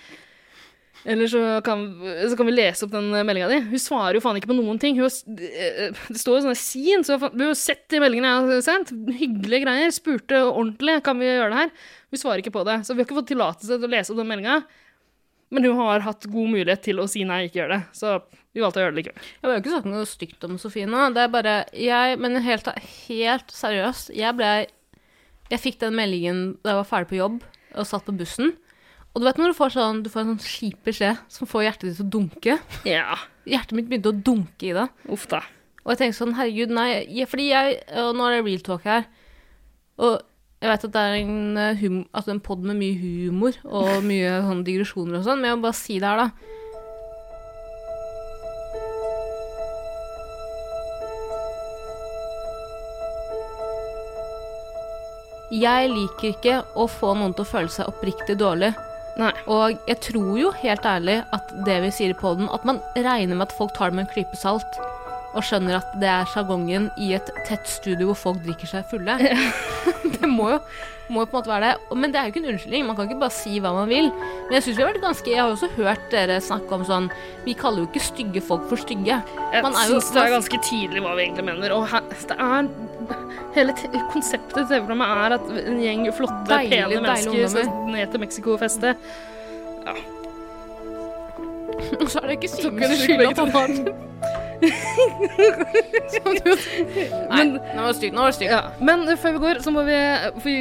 Eller så kan, så kan vi lese opp den meldinga di. Hun svarer jo faen ikke på noen ting. Har, eh, det står jo sånn sin, så hun har sett de meldingene jeg har sendt. Hyggelige greier. Spurte ordentlig kan vi gjøre det her. Hun svarer ikke på det. Så vi har ikke fått tillatelse til å lese opp den meldinga. Men hun har hatt god mulighet til å si nei, ikke gjør det. Så vi valgte å gjøre det likevel. Jeg har jo ikke sagt noe stygt om Sofie nå. Det er bare jeg, Men helt, helt seriøst, jeg ble Jeg fikk den meldingen da jeg var ferdig på jobb og satt på bussen. Og du vet når du får sånn Du får en sånn kjip beskjed som får hjertet ditt til å dunke? Ja. Hjertet mitt begynte å dunke i det. Uff da. Og jeg tenkte sånn, herregud, nei. Jeg, fordi jeg Og nå er det real talk her. Og jeg vet at det er en, eh, hum, altså en pod med mye humor og mye sånn digresjoner og sånn, men jeg må bare si det her, da. Jeg liker ikke å få noen til å føle seg oppriktig dårlig. Og jeg tror jo helt ærlig at det vi sier i poden, at man regner med at folk tar det med en klype salt, og skjønner at det er sjargongen i et tett studio hvor folk drikker seg fulle. det må jo, må jo på en måte være det. Men det er jo ikke en unnskyldning. Man kan ikke bare si hva man vil. Men jeg synes vi har vært ganske Jeg har jo også hørt dere snakke om sånn Vi kaller jo ikke stygge folk for stygge. Jeg Man syns det er ganske tydelig hva vi egentlig mener. Og her, det er Hele te konseptet til TV-programmet er at en gjeng flotte, Deilig, pene deilig mennesker skal ned til Mexico og feste. Og så er det ikke Så skylda at han har. Nei, nå var stygt. Nå var stygt. Ja, men før vi går, så må vi For vi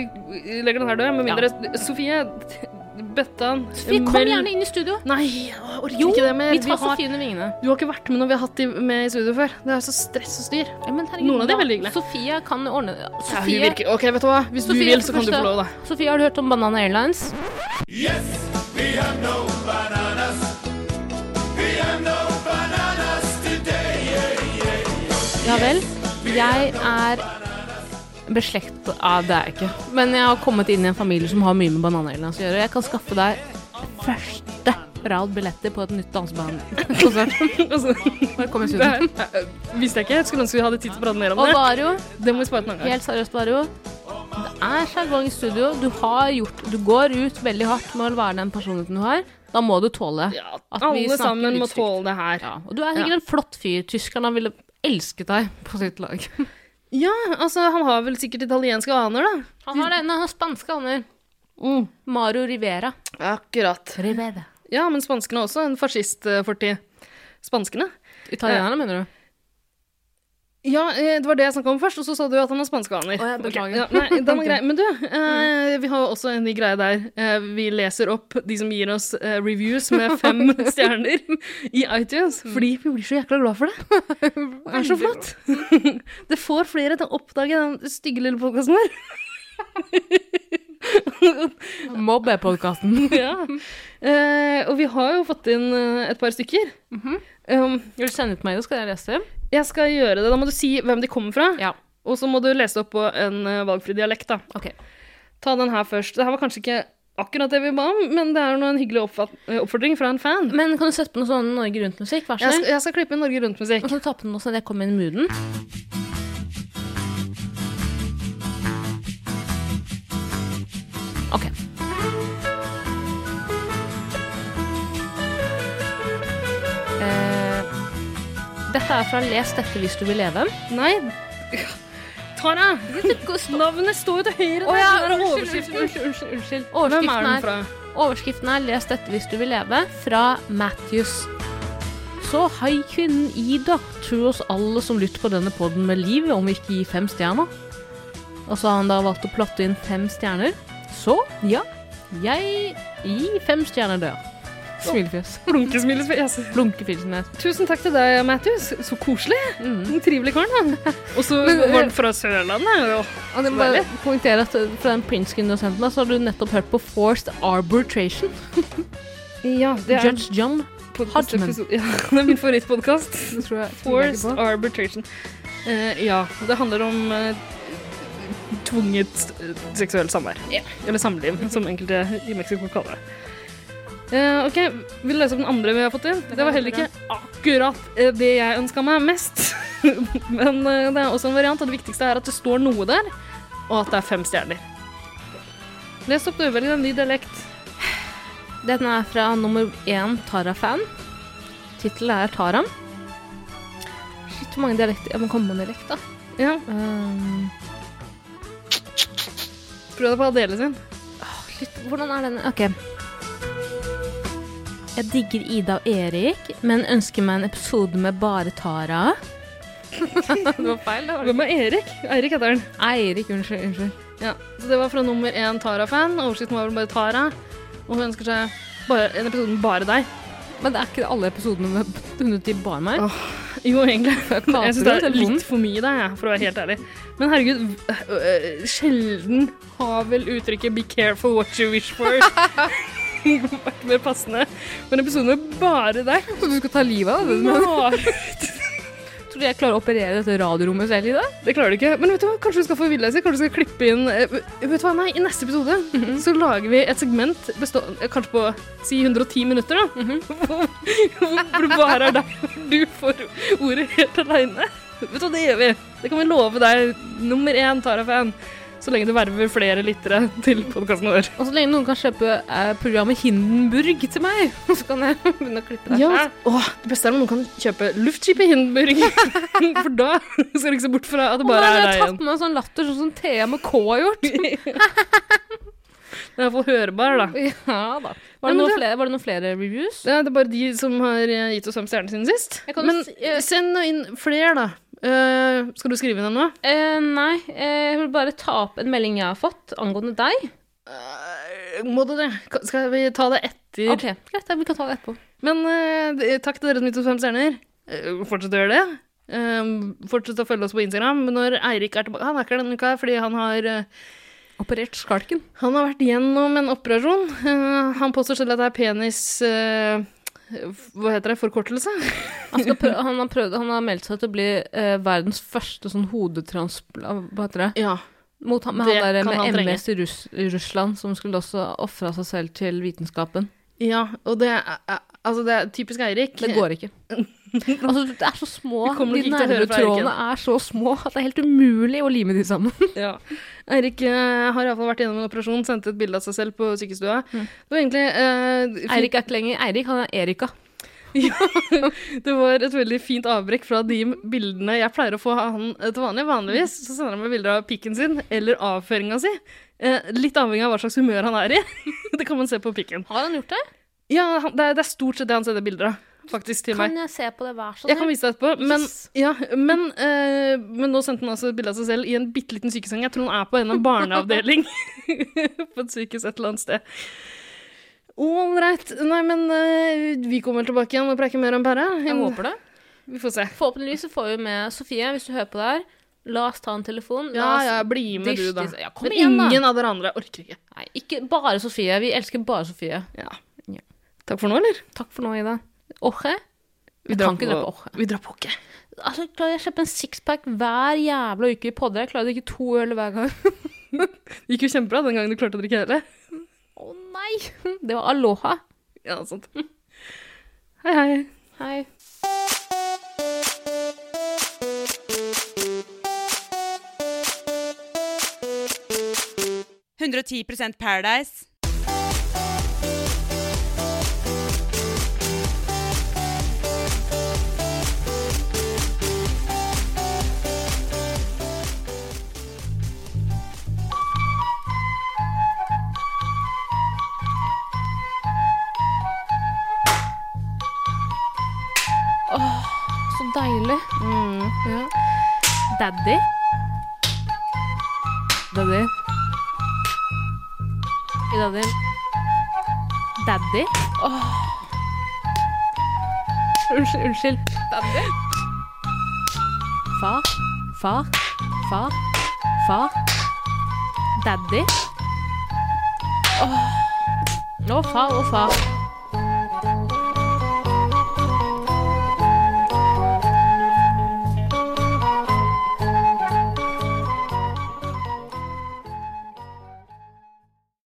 legger den her død, med mindre Sofie, Bettan Sofie, kom Mel- gjerne inn i studio. Nei, jeg orker Jo, ikke det mer. vi tar Sofie under vingene. Du har ikke vært med når vi har hatt de med i studio før. Det er så stress og styr. Noen av de er veldig hyggelige. Sofie kan ordne Sofie, Ja, virker Ok, vet du hva? Hvis Sofie, du vil, så kan du få lov, da. Sofie, har du hørt om Banana Airlines? Yes, we have no Ja vel. Jeg er beslekt av Det er jeg ikke. Men jeg har kommet inn i en familie som har mye med Banana å gjøre. Jeg kan skaffe deg første rad billetter på et nytt dansebandkonsert. Visste jeg ikke. Jeg skulle ønske vi hadde tid til å prate mer om Og det. Vario, Det må vi spare til en gang. helt seriøst, Vario. Det er sjargong i studio. Du har gjort Du går ut veldig hardt med å være den personligheten du har. Da må du tåle at vi Alle sammen må tåle det her. Ja, og du er sikkert en flott fyr. Tyskerne ville elsket deg på sitt lag. Ja, altså, han har vel sikkert italienske aner, da. Han har det, han har spanske aner. Mm. Mario Rivera. Akkurat. Rivera. Ja, men spanskene har også en fascistfortid. Spanskene? Italienerne, mener du? Ja, eh, det var det jeg snakka om først, og så sa du at han har spanske aner. Å, jeg beklager. ja, nei, den var grei. Men du, eh, vi har også en ny greie der. Eh, vi leser opp de som gir oss eh, reviews med fem stjerner i iTunes, fordi vi blir så jækla glad for det. Det er så flott. Det får flere til å oppdage den stygge lille podkasten vår. Mobbepodkasten. ja. Eh, og vi har jo fått inn eh, et par stykker. um, Vil du sende ut meg så skal jeg lese dem? Jeg skal gjøre det. Da må du si hvem de kommer fra. Ja. Og så må du lese opp på en eh, valgfri dialekt, da. Okay. Ta den her først. Det her var kanskje ikke akkurat det vi ba om, men det er noe, en hyggelig eh, oppfordring fra en fan. Men kan du sette på noe sånn Norge Rundt-musikk? Vær så Jeg skal, snill. jeg skal klippe inn Norge Rundt-musikk. Og så ta på den sånn at jeg kommer inn i mooden. Ok. Dette er fra Les dette hvis du vil leve. Nei, Tara! Navnet står jo til høyre Å ja, unnskyld, unnskyld, unnskyld. Hvem er den er, fra? overskriften er 'Les dette hvis du vil leve' fra Matthews. Så hei, kvinnen Ida. Tror oss alle som lytter på denne podden med liv, om vi ikke gir fem stjerner. Og så har han da valgt å plotte inn fem stjerner. Så ja, jeg gir fem stjerner der. Smilefjes. Blunkesmilefjes. Blunkefjesnes. Tusen takk til deg, Matthews. Så koselig. En trivelig kar, da. Og så var eh, han fra Sørlandet. Ja. Det må bare poengtere at uh, fra den har så har du nettopp hørt på Forced Arbitration. Ja, det er Judge John Hodgman. Ja, det er min favorittpodkast. Forced Arbitration. Uh, ja, det handler om uh, tvunget eh, seksuelt samvær. Eller samliv, som enkelte i Mexico kaller det. Eh, ok, Vil du lese opp den andre vi har fått inn? Det var heller ikke akkurat eh, det jeg ønska meg mest. Men uh, det er også en variant, og det viktigste er at det står noe der, og at det er fem stjerner. Les opp, du. Velg en ny dialekt. Den er fra nummer én Tara-fan. Tittelen er Tara. Shit, hvor mange dialekter Jeg må komme med en dialekt, da. Ja, Um, Prøv deg på Adele sin. shit, hvordan er den OK. Jeg digger Ida og Erik, men ønsker meg en episode med bare Tara. det var feil, det var Hvem er Erik? Eirik heter han. Eirik, unnskyld. unnskyld. Ja, så det var fra nummer én Tara-fan. Overskriften var vel bare Tara. Og hun ønsker seg bare, en episode med bare deg. Men det er ikke alle episodene med 110 bare meg. Åh, Jo, egentlig. Jeg Jeg syns det er litt for mye, da, jeg, for å være helt ærlig. Men herregud, øh, øh, sjelden har vel uttrykket 'be careful what you wish for' vært mer passende men episoden er med bare deg. Så du skal ta livet av det? Tror du jeg klarer å operere dette radiorommet selv i det? Det klarer du ikke. Men vet du hva, kanskje du skal få villese? Kanskje du skal klippe inn eh, Vet du hva, nei, I neste episode så lager vi et segment bestå, eh, kanskje på si 110 minutter, da. hvor, hvor det bare er deg. Du får ordet helt aleine. Vet du hva, det gjør vi. Det kan vi love deg. Nummer én Tara-fan. Så lenge du verver flere lyttere til podkasten vår. Og så lenge noen kan kjøpe eh, programmet Hindenburg til meg, så kan jeg begynne å klippe det Ja, åh, det beste er om noen kan kjøpe luftskip i Hindenburg. For da skal du ikke se bort fra at det bare er har igjen. jeg har tatt med en sånn latter sånn som Thea med K har gjort. Den er iallfall hørbar, da. Ja da. Var det, Nei, noen det- flere, var det noen flere reviews? Det er det er bare de som har eh, gitt oss fem stjerner siden sist. Men si- uh... send inn flere, da. Eh, skal du skrive en nå? Eh, nei, eh, jeg vil bare ta opp en melding jeg har fått angående deg. Uh, må du det? Skal vi ta det etter? Ok, greit, vi kan ta det etterpå. Men takk til dere som gitt oss fem stjerner. Fortsett å gjøre det. Fortsett å følge oss på Instagram. Men når Eirik er tilbake Han er ikke her denne uka fordi han har Operert skalken. Han har vært gjennom en operasjon. Han påstår selv at det er penis Hva heter det? Forkortelse? Han, prøve, han, har prøvd, han har meldt seg til å bli eh, verdens første sånn hodetransplant... Hva heter det? Ja. Mot han, med Det han der med han. MS i, Russ, i Russland, som skulle også ofra seg selv til vitenskapen. ja og det Altså, det er typisk Eirik. Det går ikke. Altså, det er så små. De nervetrådene er så små at det er helt umulig å lime de sammen. Ja. Eirik eh, har iallfall vært gjennom en operasjon, sendte et bilde av seg selv på sykestua. Det var egentlig uh, Eirik er ikke lenger Eirik, han er Erika. Det var et veldig fint avbrekk fra de bildene jeg pleier å få av han eh, til vanlig. Vanligvis så sender han meg bilder av pikken sin eller avføringa si. Eh, litt avhengig av hva slags humør han er i. det kan man se på pikken. Har han gjort det? Ja, han, det, er, det er stort sett det han sender bilder av, faktisk, til meg. Kan jeg se på det, vær så Jeg kan vise deg etterpå. Men, Yes. ja, men, eh, men nå sendte han altså et bilde av seg selv i en bitte liten sykeseng. Jeg tror han er på en barneavdeling på et sykehus et eller annet sted. Ålreit. Nei, men eh, vi kommer tilbake igjen og preker mer om pære. Jeg håper det. Vi får se. Forhåpentligvis så får vi med Sofie, hvis du hører på det her. La oss ta en telefon. La Ja, oss ja, bli med du, da. Ja, kom Men igjen, da. ingen av dere andre orker ikke. Nei, ikke bare Sofie. Vi elsker bare Sofie. Ja. Takk for nå, eller? Takk for nå, Ida. Orche? Vi drar ikke på- Orche. Vi drar på Orche. Altså, jeg klarer å kjøpe en sixpack hver jævla uke i podder. Jeg klarer å drikke to øl hver gang. Det gikk jo kjempebra den gangen du klarte å drikke hele. Å nei! Det var aloha. Ja, sant. Hei, hei. Hei. Paradise. Daddy. Daddy. Daddy. Daddy. Oh. Unnskyld, unnskyld. Daddy. Far. Far. Far. Far. Daddy. Åh. Å, far og far.